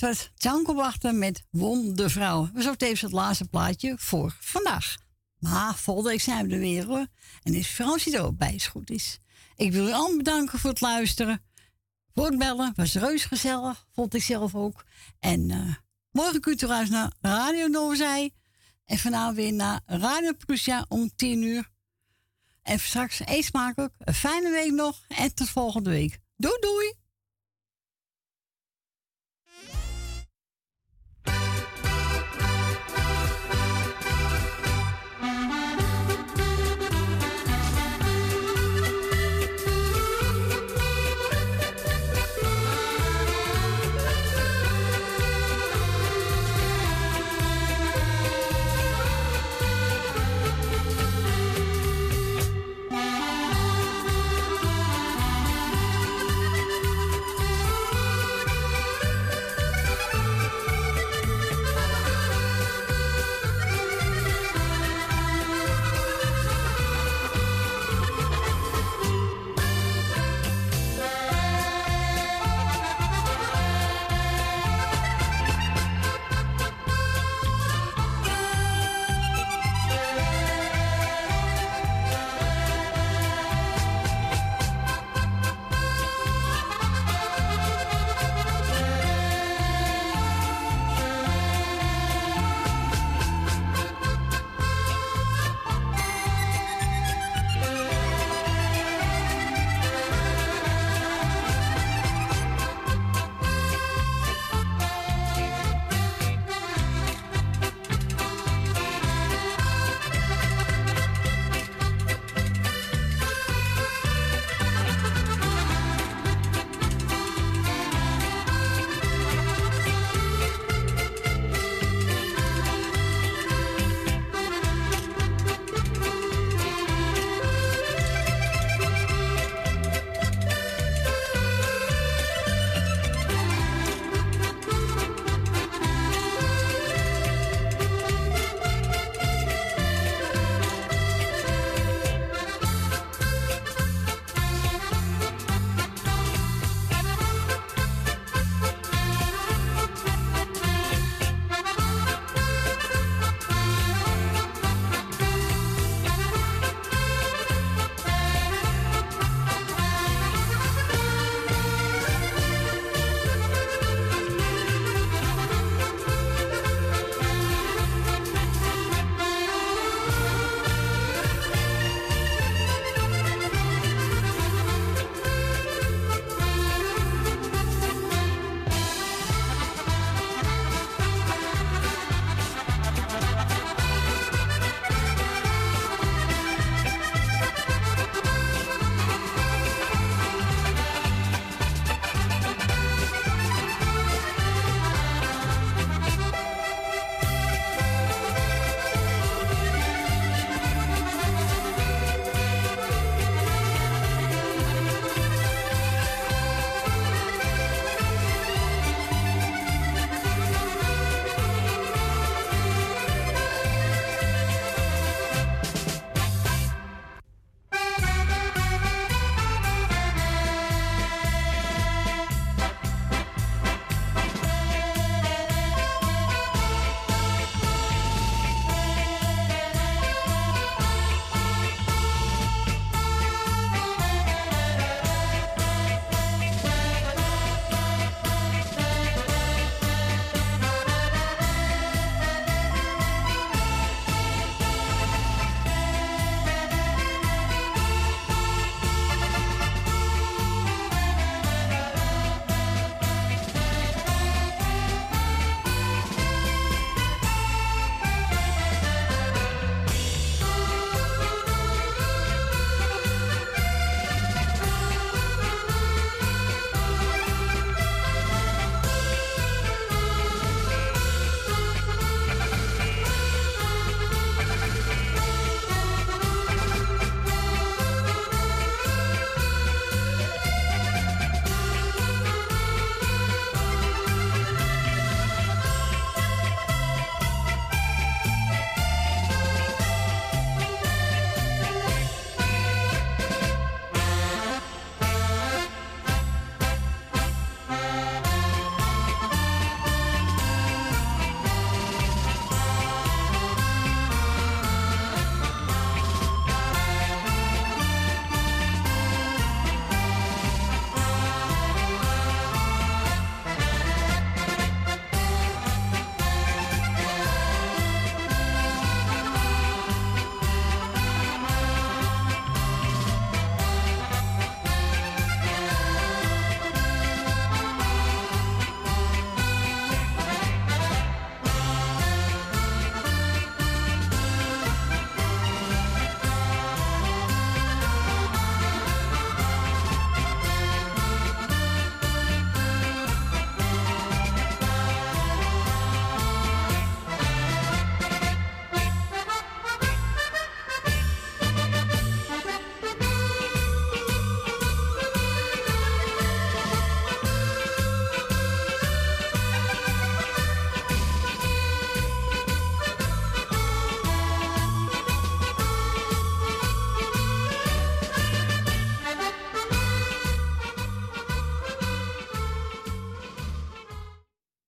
dat was Tjanko Wachten met Wondervrouw. We zo tevens het laatste plaatje voor vandaag. Maar volgende week zijn we er weer hoor. En is Fransie er ook bij, als het goed is. Ik wil u allemaal bedanken voor het luisteren. Voor het bellen, was reus gezellig, vond ik zelf ook. En eh, morgen kunt u trouwens naar Radio Noorzij. En vanavond weer naar Radio Prusia om 10 uur. En straks eet smakelijk. Een fijne week nog en tot volgende week. Doei doei!